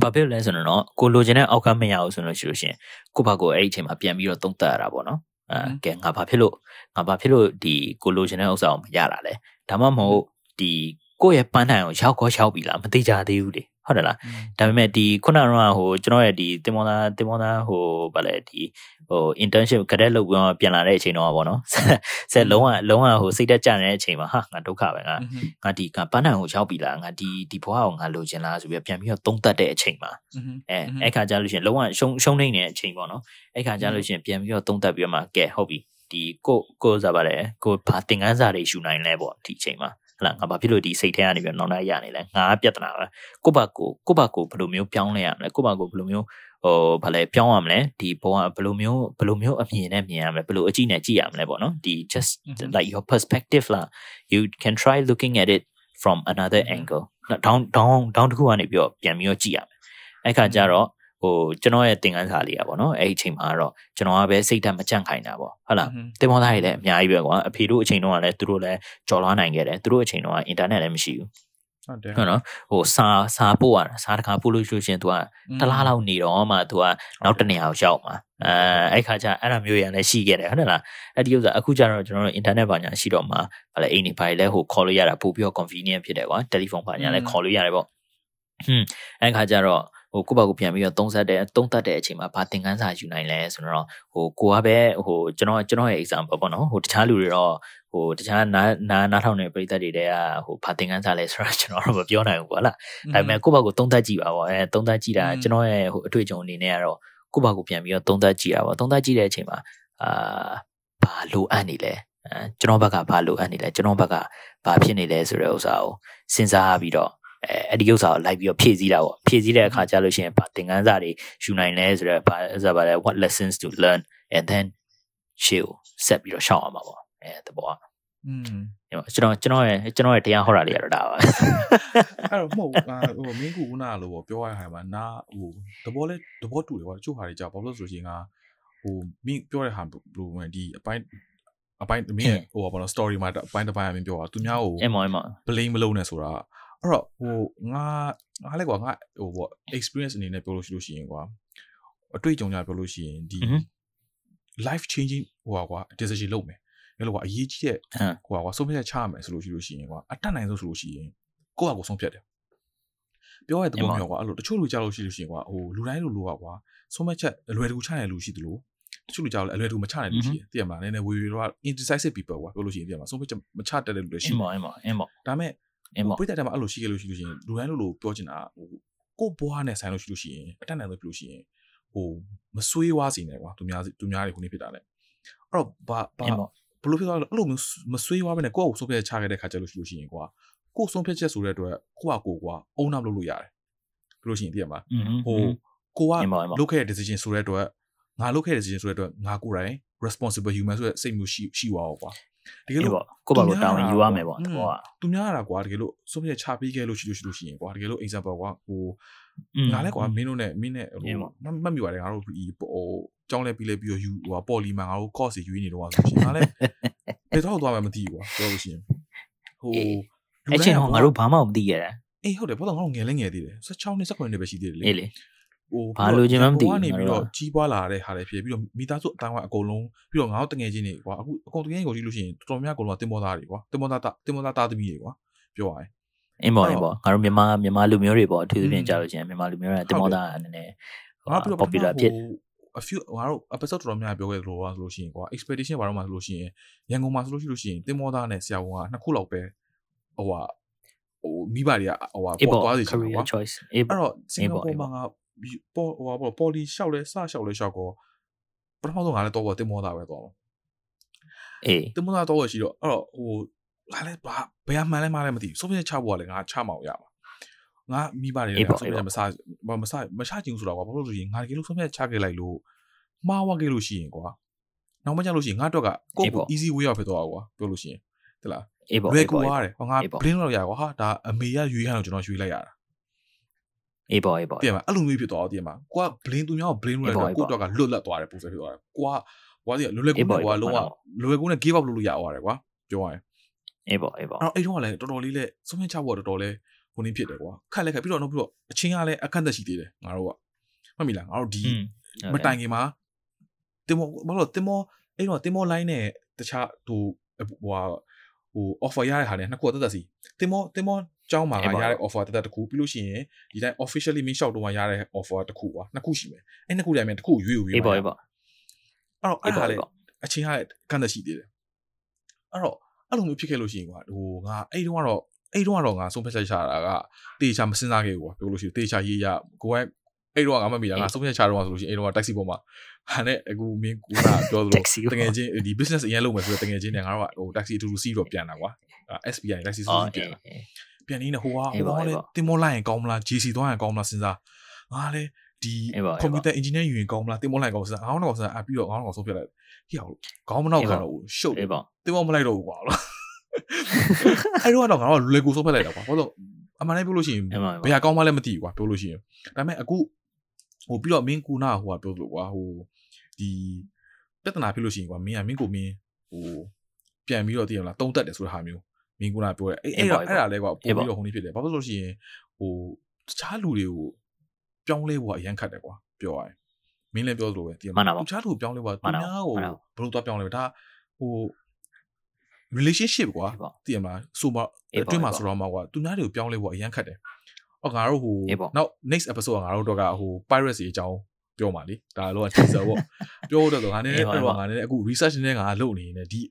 Speaker 2: ဘာဖြစ်လဲဆိုတော့ကိုလိုချင်တဲ့ outcome မရဘူးဆိုလို့ရှိလို့ရှိရင်ကိုယ့်ဘာကိုအဲ့ဒီအချိန်မှာပြန်ပြီးတော့သုံးသပ်ရတာပေါ့နော် အဲကဲငါဘာဖြစ်လို့ငါဘာဖြစ်လို့ဒီကိုလိုချင်တဲ့ဥစ္စာကိုမရတာလဲဒါမှမဟုတ်ဒီကိုယ့်ရဲ့ပန်းတိုင်ကိုရောက်ခေါ်ရောက်ပြီလားမသိကြသေးဘူးလေဟုတ်တယ်လားဒါပေမဲ့ဒီခုနကတော့ဟိုကျွန်တော်ရဲ့ဒီတင်မောသားတင်မောသားဟိုဗာလဲဒီ ဟို internship ကတဲ့လုပ်ပြီးတော့ပြန်လာတဲ့အချိန်တော့ဗောနော်ဆက်လုံးဝလုံးဝဟိုစိတ်တက်ကြတဲ့အချိန်မှာဟာငါဒုက္ခပဲငါငါဒီကပန်းတိုင်ကိုရောက်ပြီလားငါဒီဒီဘွားကိုငါလိုချင်လားဆိုပြီးပြန်ပြီးတော့သုံးသက်တဲ့အချိန်မှာအဲအဲ့ခါကျလို့ရှိရင်လုံးဝရှုံရှုံနေတဲ့အချိန်ပေါ့နော်အဲ့ခါကျလို့ရှိရင်ပြန်ပြီးတော့သုံးသက်ပြီးတော့မှကဲဟုတ်ပြီဒီကိုကိုစားပါတယ်ကိုဘာသင်ခန်းစာတွေယူနိုင်လဲပေါ့ဒီအချိန်မှာ ဟလာငါဘာဖြစ်လို့ဒီစိတ်ထဲကနေပြီးတော့နောက်နောက်ရနေလဲငါပြဿနာပဲကိုဘာကိုကိုဘာကိုဘယ်လိုမျိုးပြောင်းလဲရမလဲကိုဘာကိုဘယ်လိုမျိုးဟိုဘာလဲပြောင်းရမလဲဒီဘဝဘယ်လိုမျိုးဘယ်လိုမျိုးအမြင်နဲ့မြင်ရမလဲဘယ်လိုအကြည့်နဲ့ကြည့်ရမလဲပေါ့နော်ဒီ just like your perspective လား you can try looking at it from another angle down down down တခုကနေပြီးတော့ပြန်ပြီးတော့ကြည့်ရမယ်အဲ့ခါကျတော့ ဟိုကျွန်တော်ရဲ့သင်ခန်းစာလေးอ่ะဗောနော်အဲ့ဒီအချိန်မှာတော့ကျွန်တော်ကပဲစိတ်ဓာတ်မကြန့်ခိုင်းတာဗောဟုတ်လားတင်မောသားတွေလည်းအများကြီးပဲကွာအဖေတို့အချိန်တုန်းကလည်းသူတို့လည်းကြော်လွားနိုင်ခဲ့တယ်သူတို့အချိန်တုန်းကအင်တာနက်လည်းမရှိဘူး
Speaker 1: ဟုတ်တယ်
Speaker 2: ဟုတ်နော်ဟိုစာစာပို့ရတာစာတခါပို့လို့ရှိလို့ရှရင် तू ကတလားလောက်နေတော့မှ तू ကနောက်တနေရာကိုရောက်မှာအဲအဲ့ခါကျအဲ့ဒါမျိုးရလည်းရှိခဲ့တယ်ဟုတ်လားအဲ့ဒီဥစ္စာအခုကျတော့ကျွန်တော်တို့ internet ဘာညာရှိတော့မှဗာလဲအိမ်နေပါလဲဟို call လို့ရတာပို့ပြီးတော့ convenient ဖြစ်တယ်ကွာ telephone ဘာညာလည်း call လို့ရတယ်ပေါ့ဟွန်းအဲ့ခါကျတော့ ဟိုကိုယ့်ဘာကိုပြန်ပြီးတော့သုံးဆက်တဲ့သုံးသတ်တဲ့အချိန်မှာဘာသင်ခန်းစာယူနိုင်လဲဆိုတော့ဟိုကိုကပဲဟိုကျွန်တော်ကျွန်တော်ရဲ့ example ပေါ့နော်ဟိုတခြားလူတွေတော့ဟိုတခြားနားနားနားထောင်တဲ့ပြည်သက်တွေတဲကဟိုဘာသင်ခန်းစာလဲဆိုတော့ကျွန်တော်တော့မပြောနိုင်ဘူးပေါ့လားဒါပေမဲ့ကိုယ့်ဘာကိုသုံးသတ်ကြည့်ပါပေါ့အဲသုံးသတ်ကြည့်တာကျွန်တော်ရဲ့ဟိုအတွေ့အကြုံအနေနဲ့ကတော့ကိုယ့်ဘာကိုပြန်ပြီးတော့သုံးသတ်ကြည့်တာပေါ့သုံးသတ်ကြည့်တဲ့အချိန်မှာအာဘာလိုအပ်နေလဲအဲကျွန်တော်ဘက်ကဘာလိုအပ်နေလဲကျွန်တော်ဘက်ကဘာဖြစ်နေလဲဆိုတဲ့ဥစ္စာကိုစဉ်းစားပြီးတော့ အဲအဲ့ဒီဥစ္စာကိုလိုက်ပြီးတော့ဖြည့်ဆည်းတာပေါ့ဖြည့်ဆည်းတဲ့အခါကျလို့ရှိရင်ဗာသင်ခန်းစာတွေယူနိုင်လဲဆိုတော့ဗာဆိုပါလဲ what lessons to learn and then ရှေ့ကိုဆက်ပြီးတော့ရှောက်အောင်ပါပေါ့အဲတဘော
Speaker 1: อืม
Speaker 2: ကျွန်တော်ကျွန်တော်ရဲ့ကျွန်တော်ရဲ့တရားဟောတာလေးရတော့ဒါပါ
Speaker 1: အဲ့တော့မဟုတ်ငါဟိုမင်းကူကနာလို့ပြောရတဲ့ဟာမှာနာဟိုသဘောလဲသဘောတူတယ်ကွာတချို့ဟာတွေကြာဘာလို့ဆိုလို့ရှိရင်ငါဟိုမင်းပြောတဲ့ဟာဘယ်လိုလဲဒီအပိုင်းအပိုင်းမင်းဟိုဘာလို့ story မှာအပိုင်းတစ်ပိုင်းအမင်းပြောတာသူများကို
Speaker 2: အမောအမေ
Speaker 1: blame မလုပ်နဲ့ဆိုတာ အဲ့တော့ဟိုငါငါလည်းကွာငါဟိုပေါ့ experience အနေနဲ့ပြောလို့ရှိလို့ရှိရင်ကွာအတွေ့အကြုံကြပြောလို့ရှိရင်ဒီ life changing ဟိုကွာ decision လုပ်မယ်အဲ့လိုကွာအရေးကြီးတဲ့ဟိုကွာဆုံးဖြတ်ချက်ချရမယ်ဆိုလို့ရှိလို့ရှိရင်ကွာအတက်နိုင်ဆုံးဆိုလို့ရှိရင်ကိုယ့်ဟာကိုယ်ဆုံးဖြတ်တယ်ပြောရတဲ့သဘောမျိုးကွာအဲ့လိုတချို့လူကြားလို့ရှိလို့ရှိရင်ကွာဟိုလူတိုင်းလူလူကွာဆုံးဖြတ်ချက်အလွယ်တကူချနိုင်လူရှိသလိုတချို့လူကြားလို့အလွယ်တကူမချနိုင်လူရှိတယ်သိရမလားနည်းနည်းဝေဝေတော့ indecisive people ကွာပြောလို့ရှိရင်သိရမလားဆုံးဖြတ်ချက်မချတတ်တဲ့လူတွေရှိ
Speaker 2: အ
Speaker 1: တယ်
Speaker 2: မောအမေအမေ
Speaker 1: ဒါမဲ့
Speaker 2: အမေ
Speaker 1: ပြိတ္တတမှာအဲ့လိုရှိခဲ့လို့ရှိလို့ရှိရင်လူတိုင်းလိုလိုပြောချင်တာဟိုကို့ဘွားနဲ့ဆိုင်လို့ရှိလို့ရှိရင်အတက်နိုင်လို့ပြလို့ရှိရင်ဟိုမဆွေးဝါးစီနေကွာသူများသူများတွေခုနေဖြစ်တာလေအဲ့တော့ဘာဘာဘလို့ဖြစ်သွားလဲအဲ့လိုမျိုးမဆွေးဝါးဘဲနဲ့ကိုယ့်ကိုဆုံးဖြတ်ချခဲ့တဲ့ခါကျလို့ရှိလို့ရှိရင်ကွာကိုယ်ဆုံးဖြတ်ချက်ဆိုတဲ့အတွက်ကိုယ့်ဟာကိုယ်ကွာအုံနောက်လုပ်လို့ရတယ်ပြလို့ရှိရင်သိရမလားဟိုကိုကလုပ်ခဲ့တဲ့ decision ဆိုတဲ့အတွက်ငါလုပ်ခဲ့တဲ့ decision ဆိုတဲ့အတွက်ငါကိုယ်တိုင် responsible human ဆိုတဲ့စိတ်မျိုးရှိရှိသွားတော့ကွာ တကယ်လို့
Speaker 2: ကိုယ့်ဘာကိုတာဝန်ယူရမယ်ပေါ့တဘောက
Speaker 1: သူများရတာကွာတကယ်လို့ဆုံးဖြတ်ချပေးခဲ့လို့ရှိလို့ရှိလို့ရှိရင်ကွာတကယ်လို့ example ကွာဟိုငါလည်းကွာမင်းတို့နဲ့မင်းနဲ့ဟိုမှတ်မိပါတယ်ငါတို့ဒီဟိုကြောင်းလဲပြီးလဲပြီးတော့ယူဟိုပေါ်လီမှာငါတို့ course ယူနေတော့ဆိုရှင်ငါလည်းဘယ်တော့သွားမှမသိဘူးကွာပြောလို့ရှိရင်ဟို
Speaker 2: အဲ့ချိန်တော့ငါတို့ဘာမှမသိရတာ
Speaker 1: အေးဟုတ်တယ်ဘာလို့ငါတို့ငယ်လဲငယ်သေးတယ်16နှစ်19နှစ်ပဲရှိသေးတယ်လေ
Speaker 2: အေးလေ
Speaker 1: ဟို
Speaker 2: ဘာလို့ချင်းမှမသိဘူး
Speaker 1: ကနေပြီး
Speaker 2: ငါတို့
Speaker 1: တော့
Speaker 2: က
Speaker 1: ကြီးပွားလာတဲ့ဟာတွေဖြစ်ပြီးတော့မိသားစုအတိုင်းအဝိုင်းအကုန်လုံးပြီးတော့ငါတို့တငယ်ချင်းတွေကွာအခုအကုန်တငယ်ချင်းကိုကြည့်လို့ရှိရင်တော်တော်များများအကုန်လုံးကတင်မောသားတွေကွာတင်မောသားတင်မောသားသားသမီးတွေကွာပြောရရင်
Speaker 2: အင်းပေါ့အင်းပေါ့ငါတို့မြန်မာမြန်မာလူမျိုးတွေပေါ့အထူးသဖြင့်ကြားလို့ချင်းမြန်မာလူမျိုးတွေကတင်မောသားနည်းနည်း
Speaker 1: ငါပြီးတော့
Speaker 2: popular ဖြစ်
Speaker 1: a few ငါတို့ episode တော်တော်များများပြောခဲ့သလိုပါဆိုလို့ရှိရင်ကွာ expectation ဘာတော့မှဆိုလို့ရှိရင်ရန်ကုန်မှာဆိုလို့ရှိလို့ရှိရင်တင်မောသားနဲ့ဆရာဝန်ကနှစ်ခုလောက်ပဲဟိုဟာဟိုမိဘတွေကဟိုဟာ
Speaker 2: အေး
Speaker 1: ပေါ်
Speaker 2: ပေါ့
Speaker 1: သွားစီချင်တာ
Speaker 2: career
Speaker 1: ကွာ
Speaker 2: choice အေး
Speaker 1: အဲ့
Speaker 2: ပေါ့
Speaker 1: တော့စင်ကာပူ
Speaker 2: အေးပေါ့
Speaker 1: မှာငါ ပေါ်ဟိုဟာပေါ့ပေါ်လီရှောက်လဲစရှောက်လဲရှောက်ကောပထမဆုံးငါလည်းတော့ပေါ်တင်မောသားပဲတော့
Speaker 2: အေး
Speaker 1: တင်မောသားတော့ရှိတော့အဲ့တော့ဟိုငါလည်းဘာဘယ်မှန်းလဲမှန်းလဲမသိဘူးစုံပြချဖို့ကလည်းငါချမအောင်ရပါငါမိဘတွေလည်းစုံပြမစားမစားမချချင်ဘူးဆိုတော့ကွာဘာလို့လဲဆိုရင်ငါတကယ်လို့စုံပြချခဲ့လိုက်လို့မှားဝခဲ့လို့ရှိရင်ကွာနောက်မှကျလို့ရှိရင်ငါတော့ကကိုယ့်ကို easy way ရောက်ဖြစ်သွားကွာပြောလို့ရှိရင်တလား
Speaker 2: အေးပေါ့
Speaker 1: လွယ်
Speaker 2: အေး
Speaker 1: ကူ
Speaker 2: ပေါ့
Speaker 1: ရတယ်ဟောငါ blame လောက်ရကွာဟာဒါအမေကရွေးခိုင်းလို့ကျွန်တော်ရွေးလိုက်ရတာ
Speaker 2: အေးပေါ့အေးပေါ့
Speaker 1: တည်မှာအဲ့လိုမျိုးဖြစ်သွားတော့တည်မှာကိုက blame သူများကို blame လုပ်လိုက်တော့ကိုတော့ကလွတ်လပ်သွားတယ်ပုံစံဖြစ်သွားတယ်ကိုကဟိုကလွယ်လွယ်ကူနဲ့ကွာလုံးဝလွယ်ကူနဲ့ give up လုပ်လို့ရသွားတယ်ကွာပြောရရင်
Speaker 2: အေးပေါ့အေးပေါ့
Speaker 1: အဲ့တော့အဲ့တော့ကလည်းတော်တော်လေးလဲစုံမချဖို့တော်တော်လေးဟိုနည်းဖြစ်တယ်ကွာခက်လက်ခက်ပြီးတော့နောက်ပြီးတော့အချင်းကလည်းအခက်သက်ရှိသေးတယ်ငါတို့ကမှတ်မိလားငါတို့ဒီ
Speaker 2: อืม
Speaker 1: မတိုင်ခင်မှာတင်မောဘာလို့တင်မောအဲ့တော့တင်မော line နဲ့တခြားဟိုဟို ဟို offer ရတဲ့ဟာနဲ့နှစ်ခုတက်တက်စီတင်မောတင်မောကျောင်းမှာရတဲ့ offer တက်တက်တစ်ခုပြီးလို့ရှိရင်ဒီတိုင်း officially မင်းလျှောက်တော့မှရတဲ့ offer တစ်ခုကွာနှစ်ခုရှိမယ်အဲ့နှစ်ခုတိုင်မယ်တစ်ခုရွေးရွေး
Speaker 2: အေးပေါ့အေးပေါ့
Speaker 1: အဲ့တော့
Speaker 2: အေး
Speaker 1: အဲ့ဒါ
Speaker 2: ပေါ့
Speaker 1: လေ
Speaker 2: အေးပေါ့
Speaker 1: အချင်းကကန့်သက်ရှိသေးတယ်အဲ့တော့အဲ့လိုမျိုးဖြစ်ခဲ့လို့ရှိရင်ကွာဟိုငါအဲ့တုန်းကတော့အဲ့တုန်းကတော့ငါဆုံးဖြတ်ချက်ချတာကတေချာမစင်စားခဲ့ဘူးကွာပြောလို့ရှိရင်တေချာရေးရကိုက အဲ့တော့ငါမမိတာငါဆုံးဖြတ်ချတော့ဆိုလို့ရှိရင်အဲ့တော့ taxi ပေါ်မှာဟာနဲ့အခုမင်းကူကပြောသလို
Speaker 2: taxi
Speaker 1: တကယ်ချင်းဒီ business အရင်လုပ်မယ်ဆိုတော့တကယ်ချင်းနဲ့ငါတို့ကဟို taxi အတူတူစီးတော့ပြန်တာကွာ SBI taxi စီး
Speaker 2: အော်
Speaker 1: ပြန်
Speaker 2: အေး
Speaker 1: တာပြန်နေနေဟိုက
Speaker 2: အေး
Speaker 1: ဟို
Speaker 2: ပါ
Speaker 1: ကလေ
Speaker 2: အေးပါ
Speaker 1: တင်မောလိုက်ရင်ကောင်းမလား JC သွားရင်ကောင်းမလားစဉ်းစားငါလေဒီ
Speaker 2: အေးပါအေးပါ
Speaker 1: computer engineer ယူရင်ကောင်းမလားတင်မောလိုက်ရင်ကောင်းမလားစဉ်းစားငါတော့စဉ်းစားအပြီးတော့ငါတော့ဆုံးဖြတ်လိုက်ဟိဟောခေါင်းမနောက်ခံတော့ဘူးရှုပ်တယ်
Speaker 2: အေးပေါ့
Speaker 1: တင်မောမလိုက်တော့ဘူးကွာလို့အဲ့တော့တော့ငါတော့လွယ်ကူဆုံးဖြတ်လိုက်တာကွာဘာလို့အမှန်တည်းပြောလို့ရှိရင်
Speaker 2: အေးပါ
Speaker 1: ဘယ်ဟာကောင်းမှလည်းမသိဘူးကွာပြောလို့ရှိရင်ဒါပေမဲ့အခု ဟိုပြီးတော့မင်းကူနာဟိုကပြောလို့ကွာဟိုဒီပြဿနာဖြစ်လို့ရှိရင်ကွာမင်းကမင်းကိုမင်းဟိုပြန်ပြီးတော့တည်ရမလားတုံးတက်တယ်ဆိုတဲ့ဟာမျိုးမင်းကူနာပြောတယ်အဲ့အဲ့တော့အဲ့ဒါလဲကွာပို့ပြီးတော့ဟိုနေ့ဖြစ်တယ်ဘာလို့လဲဆိုလို့ရှိရင်ဟိုတခြားလူတွေကိုပြောင်းလဲဖို့အရန်ခတ်တယ်ကွာပြောရရင်မင်းလည်းပြောသလိုပဲတည်ရမ
Speaker 2: မှန်တာ
Speaker 1: လား
Speaker 2: ပေါ့
Speaker 1: တခြားလူပြောင်းလဲဖို့သူ
Speaker 2: မှန်တာ
Speaker 1: များကို
Speaker 2: မှန်တာ
Speaker 1: ဘယ်လိုသွားပြောင်းလဲဒါဟို relationship ကွာ
Speaker 2: အေးပေါ့
Speaker 1: တည်ရမလားဆိုမှ
Speaker 2: အေးပေါ့
Speaker 1: အတွင်းမှာ
Speaker 2: အေးပေါ့
Speaker 1: ဆိုတော့မှကွာသူများတွေကိုပြောင်းလဲဖို့အရန်ခတ်တယ် ဟောငါတို့ဟို
Speaker 2: အေးပေါ့
Speaker 1: နောက် next episode ကငါတို့တော့ကဟို pirates တွေအကြောင်းပြောမှာလေဒါလောက teaser ပေါ့ပြောတော့ဆိုငါလည်း
Speaker 2: အေးပါ
Speaker 1: အဲ့
Speaker 2: အေးပါ
Speaker 1: တော့ငါလည်းအခု research နဲ့ငါလုပ်နေနေဒီ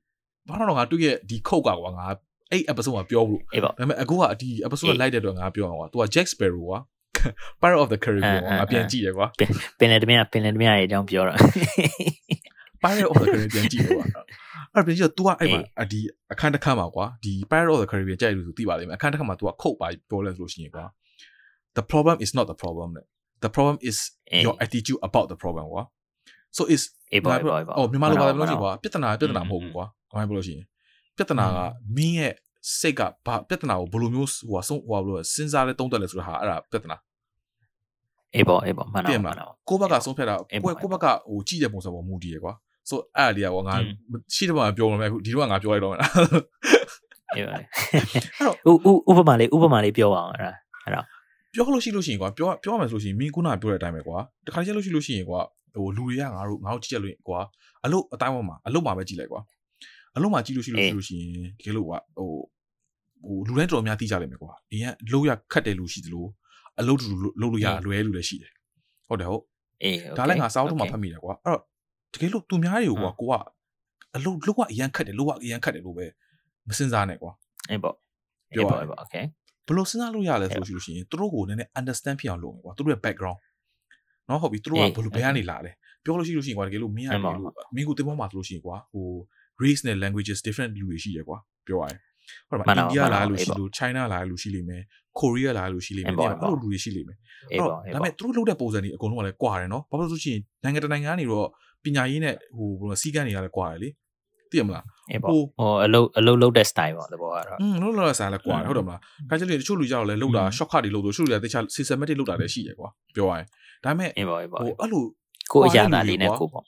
Speaker 1: ဘာလို့တော့ငါတွေ့ရဲ့ဒီ code ကကွာငါအဲ့ episode မှာပြောဘူးလို့
Speaker 2: အေးပေါ့
Speaker 1: ဒါပေမဲ့အခုကဒီ episode
Speaker 2: အေး
Speaker 1: လိုက်တဲ့အတွက်ngāပြောအောင်ကွာ။ तू က Jack Sparrow ကွာ။ Pirate of the Caribbean
Speaker 2: အဲအဲ
Speaker 1: ငါပြန်ကြည့်တယ်ကွာ
Speaker 2: ပင်လေတမင်ပင်လေတမင်ရဲ့အကြောင်းပြောတာ ။
Speaker 1: Pirate of the Caribbean ပြန်ကြည့်တယ်ကွာ။အဲ့ဒါပြန်ကြည့်တော့ तू ကအဲ့မှာအဒီအခန်းတစ်ခန်းမှာကွာဒီ Pirate of the Caribbean ကြိုက်လို့ဆိုသိပါလိမ့်မယ်။အခန်းတစ်ခန်းမှာ तू ကခုတ်ပါပြောလဲဆိုလို့ရှိရင်ကွာ။ The problem is not the problem လေ။ The problem is
Speaker 2: အေး
Speaker 1: your attitude about the problem ကွာ။ So is
Speaker 2: အေးပေါ့အေးပေါ့အေးပေါ့
Speaker 1: အော်မြန်မာလိုပါပြောလို့ရှိရင်
Speaker 2: မှန်
Speaker 1: ကွာပြဿနာပြဿနာမဟုတ်ဘူးကွာ။ဘာမှမပြောလို့ရှိရင်ပြဿနာကမင်းရဲ့စိတ်ကဘာပြဿနာကိုဘယ်လိုမျိုးဟိုဟာဆုံးဟိုဟာဘယ်လိုလဲစဉ်းစားလဲတုံးတက်လဲဆိုတာဟာအဲ့ဒါပြဿနာ
Speaker 2: အေးပေါ့အေးပေါ့မှန်
Speaker 1: တ
Speaker 2: တော့
Speaker 1: ည်မ
Speaker 2: မှန်
Speaker 1: လား
Speaker 2: တော့
Speaker 1: ကိုယ့်ဘက်ကဆုံးဖြတ်တာ
Speaker 2: အေး
Speaker 1: ကို
Speaker 2: ပါ
Speaker 1: ယ့်ကိုယ့်ဘက်ကဟိုကြည့်တဲ့ပုံစံပေါ်မူတည်ရကွာဆိုအဲ့ဒါလေးကွာငါ
Speaker 2: อืม
Speaker 1: ရှိတဲ့ဘက်မှာပြောရမယ်အခုဒီတော့ငါပြောလိုက်တော့မယ်လား
Speaker 2: အေးပါလေ
Speaker 1: တော့
Speaker 2: ဥဥဥပမာလေးဥပမာလေးပြောအောင်အဲ့ဒါအဲ့ဒါ
Speaker 1: ပြောလို့ရှိလို့ရှိရင်ကွာပြောပြောရမယ်ဆိုလို့ရှိရင်မင်းခုနကပြောတဲ့အတိုင်းပဲကွာတခါကျလို့ရှိလို့ရှိရင်ကွာဟိုလူတွေကငါတို့ငါတို့ကြည့်ချက်လို့ကွာအလုတ်အတိုင်းပေါ်မှာအလုတ်မှာပဲကြည့်လိုက်ကွာအလုတ်မှာကြည့်လို့ရှိလို့ရှိလို့ရှိရင်တကယ်လို့ကွာဟိုဟိုလူတိုင်းတော်တော်များသိကြလိမ့်မယ်ကွာဒီကလုံးရခတ်တယ်လို့ရှိသလိုအလုတ်တူလုပ်လို့ရလွယ်လူလည်းရှိတယ်ဟုတ်တယ်ဟုတ်
Speaker 2: အေး
Speaker 1: ဒါလည်းငါစောင်းတော့မှဖတ်မိတယ်ကွာအဲ့တော့တကယ်လို့သူများတွေကိုကွာကိုကအလုတ်လုတ်ကအရန်ခတ်တယ်လုတ်ကအရန်ခတ်တယ်လို့ပဲမစင်စားနဲ့ကွာ
Speaker 2: အေးပေါ့
Speaker 1: ပြော
Speaker 2: အေး
Speaker 1: ရ
Speaker 2: ပေါ့
Speaker 1: ရင်
Speaker 2: အေးပေါ့โอเค
Speaker 1: ဘယ်လိုစဉ်းစားလို့ရလဲဆိုလို့ရှိရင်သူတို့ကိုနည်းနည်း understand ဖြစ်အောင်လုပ်မယ်ကွာသူတို့ရဲ့ background နော်ဟုတ်ပြီသူတို့က
Speaker 2: အေး
Speaker 1: ဘယ်လိုဘယ်ကနေလာလဲပြောလို့ရှိလို့ရှိရင်ကွာတကယ်လို့မင်းကတ
Speaker 2: အဲ့
Speaker 1: က
Speaker 2: မှာ
Speaker 1: ယ်လို့မင်းကိုတင်ပေါ်မှာဆိုလို့ရှိရင်ကွာဟို race နဲ့ languages different လူတွေရှိတယ်ကွာပြောရရင်ဟုတ်
Speaker 2: မှ
Speaker 1: ပါ
Speaker 2: န်ပါ
Speaker 1: အိန္ဒိယ
Speaker 2: မှန်ပါ
Speaker 1: လာလို့
Speaker 2: အေး
Speaker 1: ရှိ
Speaker 2: ပေါ့
Speaker 1: လို့ China လာလို့ရှိလိမ့်မယ် Korea လာလို့ရှိလိမ့်မယ်
Speaker 2: အေးပေါ့
Speaker 1: အဲ့လိုလူတွေရှိလိမ့်မယ်
Speaker 2: အေး
Speaker 1: အဲ့
Speaker 2: ပေါ့
Speaker 1: တော့
Speaker 2: အေး
Speaker 1: ဒါ
Speaker 2: ပေါ့
Speaker 1: ပေမဲ့သူတို့လုပ်တဲ့ပုံစံတွေအကုန်လုံးကလည်းကွာတယ်နော်ဘာလို့လဲဆိုရှင်နိုင်ငံတကာနိုင်ငံကနေတော့ပညာရေးနဲ့ဟိုဘယ်လိုစီးကန်းတွေကလည်းကွာတယ်လေ သိရမလား
Speaker 2: အေးပေါ့
Speaker 1: ဟို
Speaker 2: ဟိုအလုတ်အလုတ်လုတ်တဲ့ style ပေါ့သဘောကတော့
Speaker 1: อืมလို့လို့ဆန်လည်းကွာတယ်ဟုတ်တယ်မလားခါကျလေတချို့လူကြတော့လည်းလောက်တာ
Speaker 2: อืม
Speaker 1: short cut တွေလောက်လို့တချို့လူတွေကတခြား systematic လောက်တာလည်းရှိရကွာပြောရရင်ဒါပေမဲ့
Speaker 2: အေးပေါ့အေးပေါ့
Speaker 1: ဟိုအဲ့လို
Speaker 2: ကိုအရာသားလေးနဲ့ကိုပေါ့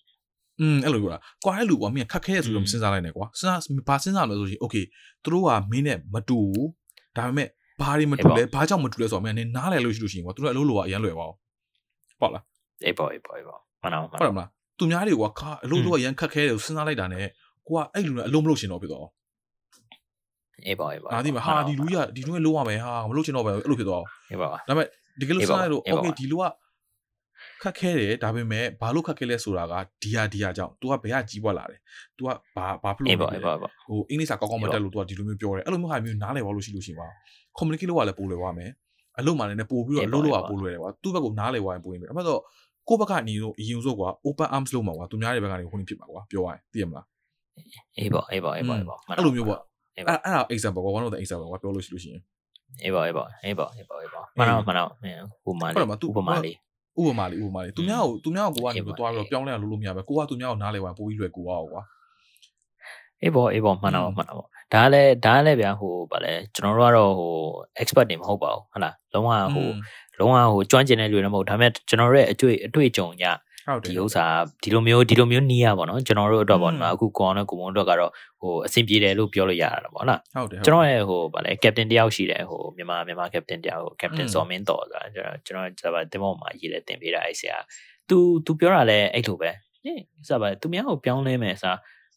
Speaker 1: อืมအဲ့လိုပြောတာကွာတဲ့လူကွာမင်းခက်ခဲရဆိုတော့မစဉ်းစားလိုက်နဲ့ကွာစဉ်းစားဘာစဉ်းစားမလဲဆိုရင် okay သူတို့ကမင်းနဲ့မတူဘူးဒါပေမဲ့ဘာတွေမတူလဲဘာကြောင့်မတူလဲဆိုတော့မင်းနနားလဲလို့ရှိလို့ရှိရင်ကွာသူတို့အလုပ်လိုကအရင်လွယ်ပါအောင်ဟုတ်လား
Speaker 2: အေးပေါ့အေးပေါ့အေးပေါ့မှန်တော့မှန်
Speaker 1: ဟုတ်တယ်
Speaker 2: တော့
Speaker 1: မလားသူများတွေကခါအလုပ်လိုကရန်ခက်ခဲတယ်စဉ်းစားလိုက်တာနဲ့ ကိုကအဲ့လူနဲ့အလုပ်မလုပ်ရှင်တော့ဖြစ်သွားအောင်
Speaker 2: အေးပါအေးပါ
Speaker 1: ငါသိမှာဟာဒီလူကြီးကဒီလူနဲ့လုံးဝမယ်ဟာမလုပ်ချင်တော့ပဲအဲ့လိုဖြစ်သွားအောင်
Speaker 2: အေးပါ
Speaker 1: ဒါပေမဲ့တကယ်လို့
Speaker 2: အေး
Speaker 1: စ
Speaker 2: ပါ
Speaker 1: လိုက်လို့
Speaker 2: အေးပါ
Speaker 1: okay ဒီလူကခက်ခဲတယ်ဒါပေမဲ့ဘာလို့ခက်ခဲလဲဆိုတာကဒီဟာဒီဟာကြောင့် तू ကဘယ်ကကြီးပွားလာတယ် तू ကဘာဘာဖြစ်လို့
Speaker 2: အေးပါ
Speaker 1: လဲ
Speaker 2: အေးပါအေးပါ
Speaker 1: ဟိုအင်္ဂလိပ်စာကောင်းကောင်းမ
Speaker 2: အေးပါ
Speaker 1: တက်လို့ तू ကဒီလိုမျိုးပြောတယ်အဲ့လိုမျိုးဟာမျိုးနားလည်သွားလို့ရှိလို့ရှိပါ communicate လုပ်ရလဲပို့လွယ်သွားမယ်အလုပ်မှလည်းပို့ပြီးတော့
Speaker 2: အေး
Speaker 1: အ
Speaker 2: ပါ
Speaker 1: လုပ်လုပ်ရ
Speaker 2: အေးပါ
Speaker 1: ပို့လွယ်တယ်ကွာသူ့ဘက်ကိုနားလည်သွားရင်ပို့ရင်ပဲအမှတော့ကိုယ့်ဘက်ကနေလို့အရင်ဆုံးကွာ open arms လုပ်မှာကွာသူများတွေဘက်ကနေခုန်ဖြစ်မှာကွာပြောရရင်သိရမလား
Speaker 2: အေးပါအေးပါအေးပါအေးပါ
Speaker 1: အဲ့လိုမျိုးပေါ့
Speaker 2: အေး
Speaker 1: အဲ့
Speaker 2: ပါ
Speaker 1: အဲ့ဒါ example ကွာ one of the example ကွာပြောလို့ရှိလို့ရှိရင်
Speaker 2: အေးပါအေးပါအေးပါအေးပါအေးပါမနော်မနော်ဟိုမာ
Speaker 1: ဟုတ်တယ်မ तू
Speaker 2: ဥပမာလေး
Speaker 1: ဥပမာလေးဥပမာလေးသူများကိုသူများကိုကိုကနေ
Speaker 2: အေး
Speaker 1: ပြီး
Speaker 2: ပါ
Speaker 1: တော့တွားပြီးတော့ပြောင်းလဲအောင်လုပ်လို့မရပဲကိုကသူများကိုနားလည်သွားရင်ပို့ပြီးလွယ်ကူအောင်ကွာ
Speaker 2: အေးပါအေးပါမှန်တော့မှန်တော့ဒါလည်းဒါလည်းဗျာဟိုဗာလဲကျွန်တော်တို့ကတော့ဟို expert တွေမဟုတ်ပါဘူးဟုတ်လားလုံးဝဟိုလုံးဝဟိုကျွမ်းကျင်တဲ့လူတွေလည်းမဟုတ်ဒါပေမဲ့ကျွန်တော်တို့ရဲ့အတွေ့အတွေ့အကြုံည
Speaker 1: ဟုတ်တယ်
Speaker 2: ဒီဥစ္စာဒီလိုမျိုးဒီလိုမျိုးနီးရပါတော့ကျွန်တော်တို့အတွက်ပေါ့နော်အခုကိုအောင်နဲ့ကိုမုံတို့ကတော့ဟိုအဆင်ပြေတယ်လို့ပြောလို့ရတာပေါ့နော်
Speaker 1: ဟုတ်တယ်
Speaker 2: ကျွန်တော်ရဲ့ဟိုဗာလဲကပတင်တယောက်ရှိတယ်ဟိုမြန်မာမြန်မာကပတင်တယောက်ဟိုက
Speaker 1: ပတင်
Speaker 2: စော်မင်းတော်ဆိုတာကျွန်တော်ကျွန်တော်တင်မောမှာရေးလဲတင်ပေးတာအဲ့ဆရာ तू तू ပြောတာလဲအဲ့လိုပဲဟင်းစပါသူများကိုပြောင်းလဲမယ်စာ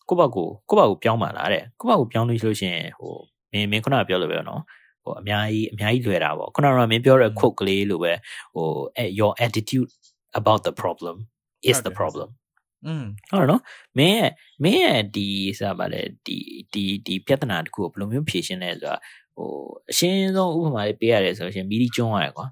Speaker 2: ကိုပေါ့ကိုကိုပေါ့ကိုပြောင်းပါလားတဲ့ကိုပေါ့ကိုပြောင်းလို့ရှိလို့ရှင်ဟိုမင်းမင်းခုနကပြောလို့ပဲနော်ဟိုအများကြီးအများကြီးလွယ်တာပေါ့ခုနကမင်းပြောတဲ့ quote ကလေးလိုပဲဟို your attitude about the problem is the problem
Speaker 1: อืม
Speaker 2: ဟုတ်တယ်နော်မင်းရဲ့မင်းရဲ့ဒီစားပါလေဒီဒီဒီပြဿနာတစ်ခုကိုဘယ်လိုမျိုးဖြေရှင်းလဲဆိုတာဟိုအရှင်းဆုံးဥပမာလေးပေးရတယ်ဆိုရင်မီဒီကျွန်းရတယ်ကွာ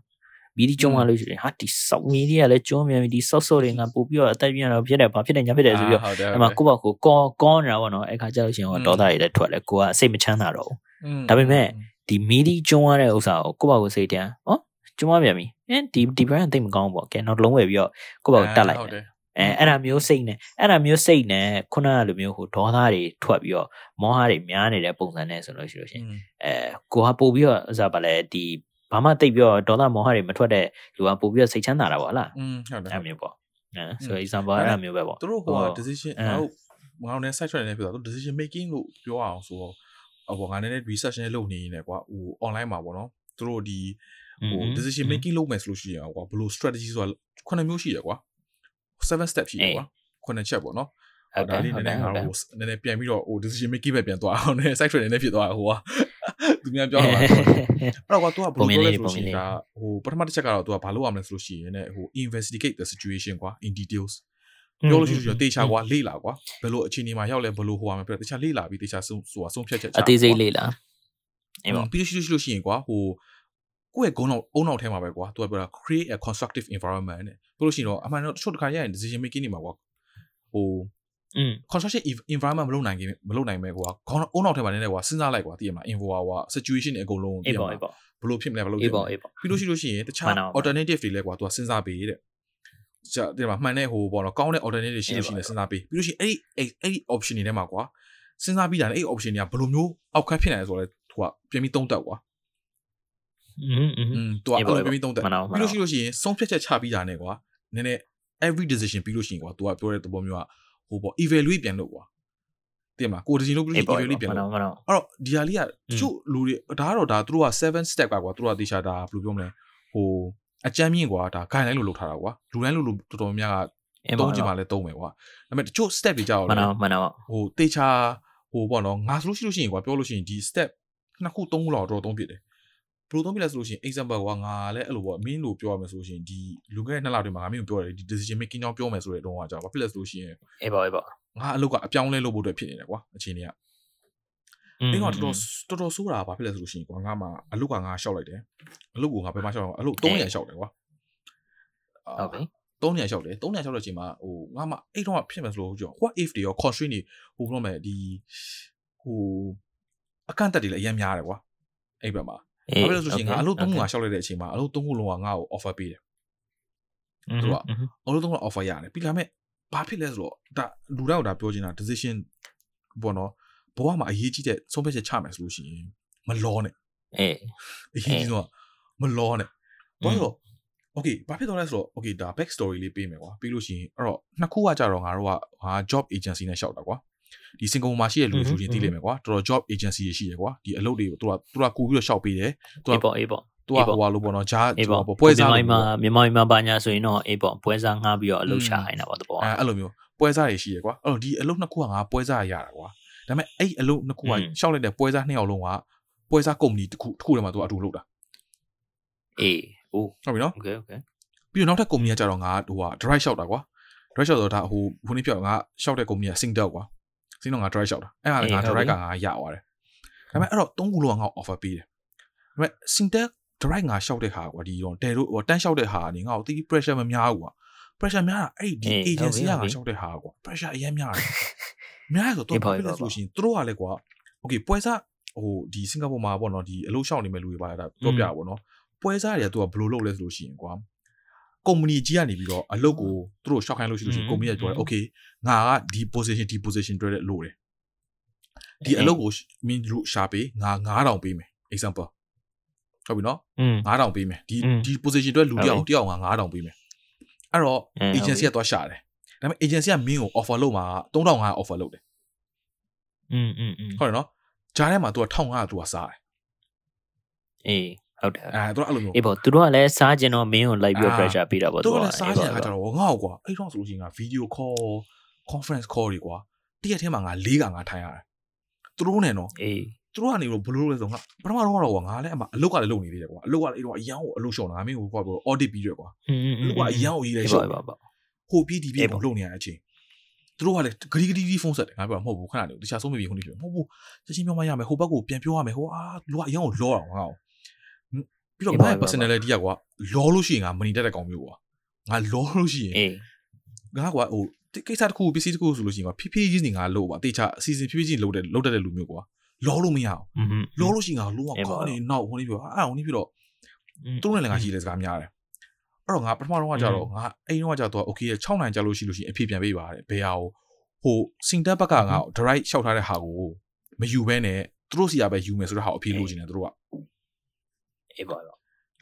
Speaker 2: မီဒီကျွန်းရလို့ရှိရင်ဟာဒီစောက်မီဒီကလည်းကျွန်းမြန်ပြီဒီဆော့ဆော့တွေကပို့ပြီးတော့အသက်ပြင်းတော့ဖြစ်တယ်ဘာဖြစ်တယ်ညာဖြစ်တယ်ဆိုပြီးတော့
Speaker 1: ဟုတ်တယ်
Speaker 2: အဲ့မှာကိုယ့်ဘက်ကိုကောကောနေတာပေါ့နော်အဲ့ခါကျလို့ရှိရင်ဟောဒေါသတွေလည်းထွက်လဲကိုကစိတ်မချမ်းသာတော့ဘူးဒါပေမဲ့ဒီမီဒီကျွန်းရတဲ့ဥစ္စာကိုကိုယ့်ဘက်ကိုစိတ်တန်းဟော ကျွန်းရပြန်ပြီအဲဒီဒီ brand သိပ်မကောင်းဘူးပေါ့ကဲနောက်တစ်လုံးဝယ်ပြီးတော့ကိုယ့်ဘက်ကိုတတ်လိုက်
Speaker 1: ဟုတ်တယ်
Speaker 2: အဲအဲ့ဒါမျိုးစိတ်နဲ့အဲ့ဒါမျိုးစိတ်နဲ့ခုနကလိုမျိုးဟိုဒေါသတွေထွက်ပြီးတော့မောဟတွေများနေတဲ့ပုံစံနဲ့ဆိုလို့ရှိလို့ရှိရင်အဲကိုကပို့ပြီးတော့ဥစားပါလဲဒီဘာမှတိတ်ပြီးတော့ဒေါသမောဟတွေမထွက်တဲ့လူကပို့ပြီးတော့စိတ်ချမ်းသာတာပေါ့ဟုတ်လား
Speaker 1: อืมဟုတ်တယ်
Speaker 2: အဲ့မျိုးပေါ့အဲဆို example အဲ့ဒါမျိုးပဲပေါ့
Speaker 1: သူတို့က
Speaker 2: ဟို
Speaker 1: decision
Speaker 2: အဲ
Speaker 1: ငါတို့ငါတို့ ਨੇ site track နေဖြစ်သွားသူ decision making လို့ပြောအောင်ဆိုတော့ဟိုငါနည်းနည်း research နဲ့လုပ်နေနေကွာဟို online မှာပေါ့နော်သူတို့ဒီ ဟို decision making လုပ်မယ်ဆိုလို့ရှိရင်ကွာဘယ်လို strategy ဆိုတာခုနှစ်မျိုးရှိတယ်ကွာ7 step ရှိတယ်ကွာခုနှစ်ချက်ပေါ့နော်
Speaker 2: ဟုတ်တယ်
Speaker 1: ဒါလေး
Speaker 2: ဟု
Speaker 1: န
Speaker 2: တ်
Speaker 1: ည်း
Speaker 2: တ
Speaker 1: န
Speaker 2: ယ်
Speaker 1: ည်း
Speaker 2: ဟုတ်တယ်
Speaker 1: ငါတို့နည်းနည်းပြန်ပြီးတော့ဟို decision making ပဲပြန်သွားအောင်နည်း site track နည်းနည်းဖြစ်သွားဟိုကသူများပြောတာအဲ့တော့ကွာ तू ကဘယ်လိုပြောလဲဆိုလို့ရှိရင်ဒါဟိုပထမတစ်ချက်ကတော့ तू ကဘာလုပ်ရမလဲဆိုလို့ရှိရင်ねဟို investigate the situation ကွာ in details ပြောလို့ရှိလို့တေချာကွာလေ့လာကွာဘယ်လိုအခြေအနေမှာရောက်လဲဘယ်လိုဟိုရမှာပြတေချာလေ့လာပြီးတေချာဆုံးဆိုတာဆုံးဖြတ်ချက်ချ
Speaker 2: အသေးစိတ်လေးလားအေးပေါ့
Speaker 1: ပြီးလို့ရှိလို့ရှိရင်ကွာဟို ကိုယ့်ရဲ့ဂုဏ်နောက်အုံနောက်ထဲမှာပဲကွာ तू ကပြောတာ create a constructive environment နဲ့ပြောလို့ရှိရင်တော့အမှန်တော့တချို့တစ်ခါရရင် decision making နေမှာကွာဟို
Speaker 2: อืม
Speaker 1: construction environment မလုပ်နိုင်ခင်မလုပ်နိုင်မဲ့ကွာခေါင်းအုံနောက်ထဲမှာနည်းနည်းကွာစဉ်းစားလိုက်ကွာသိရမလား info ကွာ situation အကုန်လုံးသိ
Speaker 2: အေး
Speaker 1: ရမ
Speaker 2: ပေါ့
Speaker 1: လား
Speaker 2: အေးပေါ့
Speaker 1: ဘယ်လိုဖြစ်မလဲဘယ်လိုဖြ
Speaker 2: အေး
Speaker 1: စ်မ
Speaker 2: ပေါ့
Speaker 1: လဲ
Speaker 2: အေးပေါ့
Speaker 1: ပြီးလို့ရှိလို့ရှိရင်တခြား
Speaker 2: မှန်တော့မှန်
Speaker 1: alternative တွေလည်းကွာ तू စဉ်းစားပေးတဲ့じゃဒီမှာမှန်တဲ့ဟိုပေါ့နော်ကောင်းတဲ့ alternative ရှိလို့ရှိရင်လည်းစဉ်းစားပေးပြီးလို့ရှိရင်အဲ့ဒီအဲ့ဒီ option တွေထဲမှာကွာစဉ်းစားပြီးတာလည်းအဲ့ဒီ option တွေကဘယ်လိုမျိုးအောက်ခတ်ဖြစ်နိုင်လဲဆိုတော့သူကပြန်ပြီးသုံးသပ်ကွာ
Speaker 2: อืมอืม
Speaker 1: อืมသူကအဲ့လိုပြန်ပြီးသုံးသပ်
Speaker 2: မှန်တော့မှန်
Speaker 1: ပြီး
Speaker 2: တော့
Speaker 1: လို့ရှိလို့ရှိရင်ဆုံးဖြတ်ချက်ချပြီးတာနဲ့ကွာနည်းနည်း every decision ပြီးလို့ရှိရင်ကွာ तू ကပြောတဲ့သဘောမျိုးကဟိုပေါ့ evaluate ပြန်လို့ကွာသိမလားကို decision လုပ်ပြီးလို့ရှိရင် evaluate ပြန်
Speaker 2: မှန်
Speaker 1: လို့
Speaker 2: တော့မှန်တော့
Speaker 1: အဲ့တော့ဒီဟာလေးကတချို့လူတွေဒါကတော့ဒါသူတို့က7 step ကကွာသူတို့ကတေချာဒါဘယ်လိုပြောမလဲဟိုအကြမ်းမြင့်ကွာဒါ guideline လို့လုပ်ထားတာကွာလူတိုင်းလို့လို့တော်တော်များများက
Speaker 2: အေး
Speaker 1: သုံး
Speaker 2: ပေါ့
Speaker 1: ချင်မှလည်းသုံးမယ်ကွာဒါပေမဲ့တချို့ step တွေကြောက်
Speaker 2: မှန်
Speaker 1: လေ
Speaker 2: တော့မှန်တော့
Speaker 1: ဟိုတေချာဟိုပေါ့နော်ငါဆိုလို့ရှိလို့ရှိရင်ကွာပြောလို့ရှိရင်ဒီ step နှစ်ခုသုံးခုလောက်တော့သုံးဖြစ်တယ် ဘယ်လိုသုံးပြလဲဆိုလို့ရှိရင် example ကွာငါလည်းအဲ့လိုပေါ့မင်းလို့ပြောရမယ်ဆိုလို့ရှိရင်ဒီလူငယ်နှစ်လတွေမှာငါမင်းကိုပြောတယ်ဒီ decision making ကြောင်းပြောမယ်ဆိုတဲ့တုန်းကကြာဘာဖြစ်လဲဆိုလို့ရှိရင်
Speaker 2: အေးပေါ့အေးပေါ့
Speaker 1: ငါအလုပ်ကအပြောင်းလဲလုပ်ဖို့အတွက်ဖြစ်နေတယ်ကွာအချိန်တွေကအဲ့တော့တော်တော်တော်တော်ဆိုးတာဘာဖြစ်လဲဆိုလို့ရှိရင်ကွာငါမှအလုတ်ကငါရှောက်လိုက်တယ်အလုတ်ကိုငါဘယ်မှာရှောက်အောင်အလုတ်300ရှောက်တယ်ကွာ
Speaker 2: ဟုတ်ပြီ
Speaker 1: 300ရှောက်တယ်300ရှောက်တဲ့အချိန်မှာဟိုငါမှအဲ့တော့ဖြစ်မယ်ဆိုလို့ကြော what if တွေရော constraint တွေဟိုဘယ်လိုမဲ့ဒီဟိုအကန့်အသတ်တွေလည်းအများများတယ်ကွာအဲ့ဘက်မှာ ဘာဖြစ်လဲဆိုလို့ရှိရင်ငါအလုတ်3ခုငါရှောက်လိုက်တဲ့အချိန်မှာအလုတ်3ခုလုံးကငါ့ကို offer ပေးတယ်သူကအလုတ်3ခု offer ရတယ်ပြီးလာမဲ့ဘာဖြစ်လဲဆိုတော့ဒါလူတိုင်းကဒါပြောချင်တာ decision ဘောနော်ဘဝမှာအရေးကြီးတဲ့ဆုံးဖြတ်ချက်ချမယ်ဆိုလို့ရှိရင်မလောနဲ့
Speaker 2: အေး
Speaker 1: အရေးကြီးဆုံးကမလောနဲ့ဘာလို့လဲဆိုတော့ okay ဘာဖြစ်တော့လဲဆိုတော့ okay ဒါ back story လေးပေးမယ်ကွာပြီးလို့ရှိရင်အဲ့တော့နှစ်ခုကကြတော့ငါတို့ကဟာ job agency နဲ့ရှောက်တာကွာ ဒီစင်ကာပူမှာရှိတဲ့လူတွေဆိုရင်သိလိမ့်မယ်ကွာတော်တော် job agency တွေရှိတယ်ကွာဒီအလုပ်တွေကိုသူကသူကကူပြီးတော့ရှောက်ပေးတယ်သူက
Speaker 2: အေးပေါ့အေးပေါ့
Speaker 1: သူကဟိုဟာလို့ပေါ့နော်ဂျား
Speaker 2: အေးပေါ့
Speaker 1: ပွဲစား
Speaker 2: မြန်မာမြန်မာမြန်မာဘာညာဆိုရင်တော့အေးပေါ့ပွဲစားငှားပြီးတော့အလုပ်ရှာနေတာပေါ့တဘော
Speaker 1: အဲအဲ့လိုမျိုးပွဲစားတွေရှိတယ်ကွာအဲ့တော့ဒီအလုပ်နှစ်ခုကငါပွဲစားရရတာကွာ ဒါပေမဲ့အဲ့အလုပ်နှစ်ခုကရှောက်လိုက်တဲ့ပွဲစားနှစ်ယောက်လုံးကပွဲစားကုမ္ပဏီတစ်ခုတစ်ခုထဲမှာသူကအတူလုပ်တာ
Speaker 2: အေးအိုး
Speaker 1: ဟုတ်ပြီနော်
Speaker 2: โอเคโอเค
Speaker 1: ပြီးတော့နောက်ထပ်ကုမ္ပဏီကကြတော့ငါဟိုဟာ drive shot တာကွာ drive shot တော့ဒါဟိုခုနေ့ပြောငါ shot တဲ့ကုမ္ပဏီက Singtel ကွာ Singtel ငါ drive shot တာအဲ့ဒါငါ drive ကငါရသွားတယ်ဒါပေမဲ့အဲ့တော့သုံးခုလုံးကငါ offer ပေးတယ်ဒါပေမဲ့ Singtel drive ငါ shot တဲ့ဟာကွာဒီတော့တဲတို့ဟိုတန်း shot တဲ့ဟာကနေငါ့ကိုတီး pressure မများဘူးကွာ pressure များတာအဲ့ဒီ agency ကငါ shot တဲ့ဟာကွာ pressure အရင်များတယ်များရဆိုတော့ဘာဖြစ်လဲဆိုလို့ရှိရင်သူတို့ကလည်းကွာ okay ပွဲစားဟိုဒီစင်ကာပူမှာပေါ့နော်ဒီအလုပ်ရှောက်နေမဲ့လူတွေပါဒါပြောပြပါပေါ့နော်ပွဲစားတွေကသူကဘယ်လိုလုပ်လဲဆိုလို့ရှိရင်ကွာ ကုမ္ပဏီကြီးကနေပြီးတော့အလုပ်ကိုသူတို့ရှောက်ခိုင်းလို့ရှိလို့ရှိရင်ကုမ္ပဏီကပြောတယ် okay ငါကဒီ position ဒီ position တွေ့တဲ့လို့တယ်ဒီအလုပ်ကိုမင်းတို့ရှာပေးငါ9000ပေးမယ် example ဟုတ်ပြီနော်
Speaker 2: อืม
Speaker 1: 9000ပေးမယ်ဒီဒီ position အတွက်လူတယောက်တယောက်ငါ9000ပေးမယ်အဲ့တော့ agency ကသွားရှာတယ်ဒါပေမဲ့ agency ကမင်းကို offer လုပ်မှာ3500 offer လုပ်တယ်
Speaker 2: อืมอืมอืม
Speaker 1: ဟုတ်တယ်နော်ဂျားထဲမှာ तू က1500 तू ကစားတယ်
Speaker 2: အေး ဟုတ်တယ်
Speaker 1: အဲသူတို့အဲ့လိုမျိုး
Speaker 2: အေးပေါ့သူတို့ကလည်းစားကျင်တော့မင်းကိုလိုက်ပြီး pressure ပေးတာပေါ့
Speaker 1: သူကလည်းစားကျင်အခါကျတော့ငါ့ကိုကွာအဲ့တော့ဆိုလို့ရှိရင်ငါ video call conference call တွေကွာတရက်ထဲမှာငါ၄ကငါထိုင်ရတယ်သူတို့နဲ့နော်
Speaker 2: အေး
Speaker 1: သူတို့ကနေဘလို့လဲဆိုငါပထမတော့တော့ကွာငါလည်းအမအလုတ်ကလည်းလုံနေသေးတယ်ကွာအလုတ်ကလည်းအဲ့တော့အရန်ကိုအလုတ်ရှော့တာငါမင်းကိုကွာပြော audit ပြီးရွ
Speaker 2: ယ်ကွာ
Speaker 1: အလုတ်ကအရန်ကိုရေးလို
Speaker 2: က်ရှော့
Speaker 1: ဟိုပြီးဒီပြီးကိုလုံနေရတဲ့အချိန်သူတို့ကလည်းဂရီဂရီဒီဖုန်းဆက်တယ်ငါပြောမဟုတ်ဘူးခဏနေတခြားဆုံးမပြီးခုနေပြောမဟုတ်ဘူးချက်ချင်းပြောမှရမယ်ဟိုဘက်ကိုပြန်ပြောရမယ်ဟိုအာလူကအရန်ကိုလောတာငါ့ကို ပြီးတော့ငါ့ personality ကကွာလောလို့ရှိရင်ငါမနီတက်တဲ့ကောင်မျိုးကွာငါလောလို့ရှိရင်
Speaker 2: အေး
Speaker 1: ငါကွာဟိုကိစ္စတစ်ခုပစ္စည်းတစ်ခုဆိုလို့ရှိရင်ကွာဖြည်းဖြည်းချင်းနေငါလို့ပါတေချာအစီအစဉ်ဖြည်းဖြည်းချင်းလုပ်တဲ့လုပ်တတ်တဲ့လူမျိုးကွာလောလို့မရအောင်
Speaker 2: อืม
Speaker 1: လောလို့ရှိရင်ငါလုံးဝကောင်းနေနောက်ဟိုနေပြောအဲ့ဟိုနေပြီးတော့သူတို့နဲ့လည်းငါရှိတဲ့စကားများတယ်အဲ့တော့ငါပထမတော့ကကြတော့ငါအိမ်တော့ကကြတော့ okay 6နိုင်ကြလို့ရှိလို့ရှိရင်အဖြေပြန်ပေးပါတယ်ဘယ်ဟာကိုဟိုစင်တက်ဘက်ကငါ direct လျှောက်ထားတဲ့ဟာကိုမယူဘဲနဲ့သူတို့စီရပဲယူမယ်ဆိုတဲ့ဟာကိုအဖြေလို့ချင်တယ်သူတို့က
Speaker 2: အေးပါပါ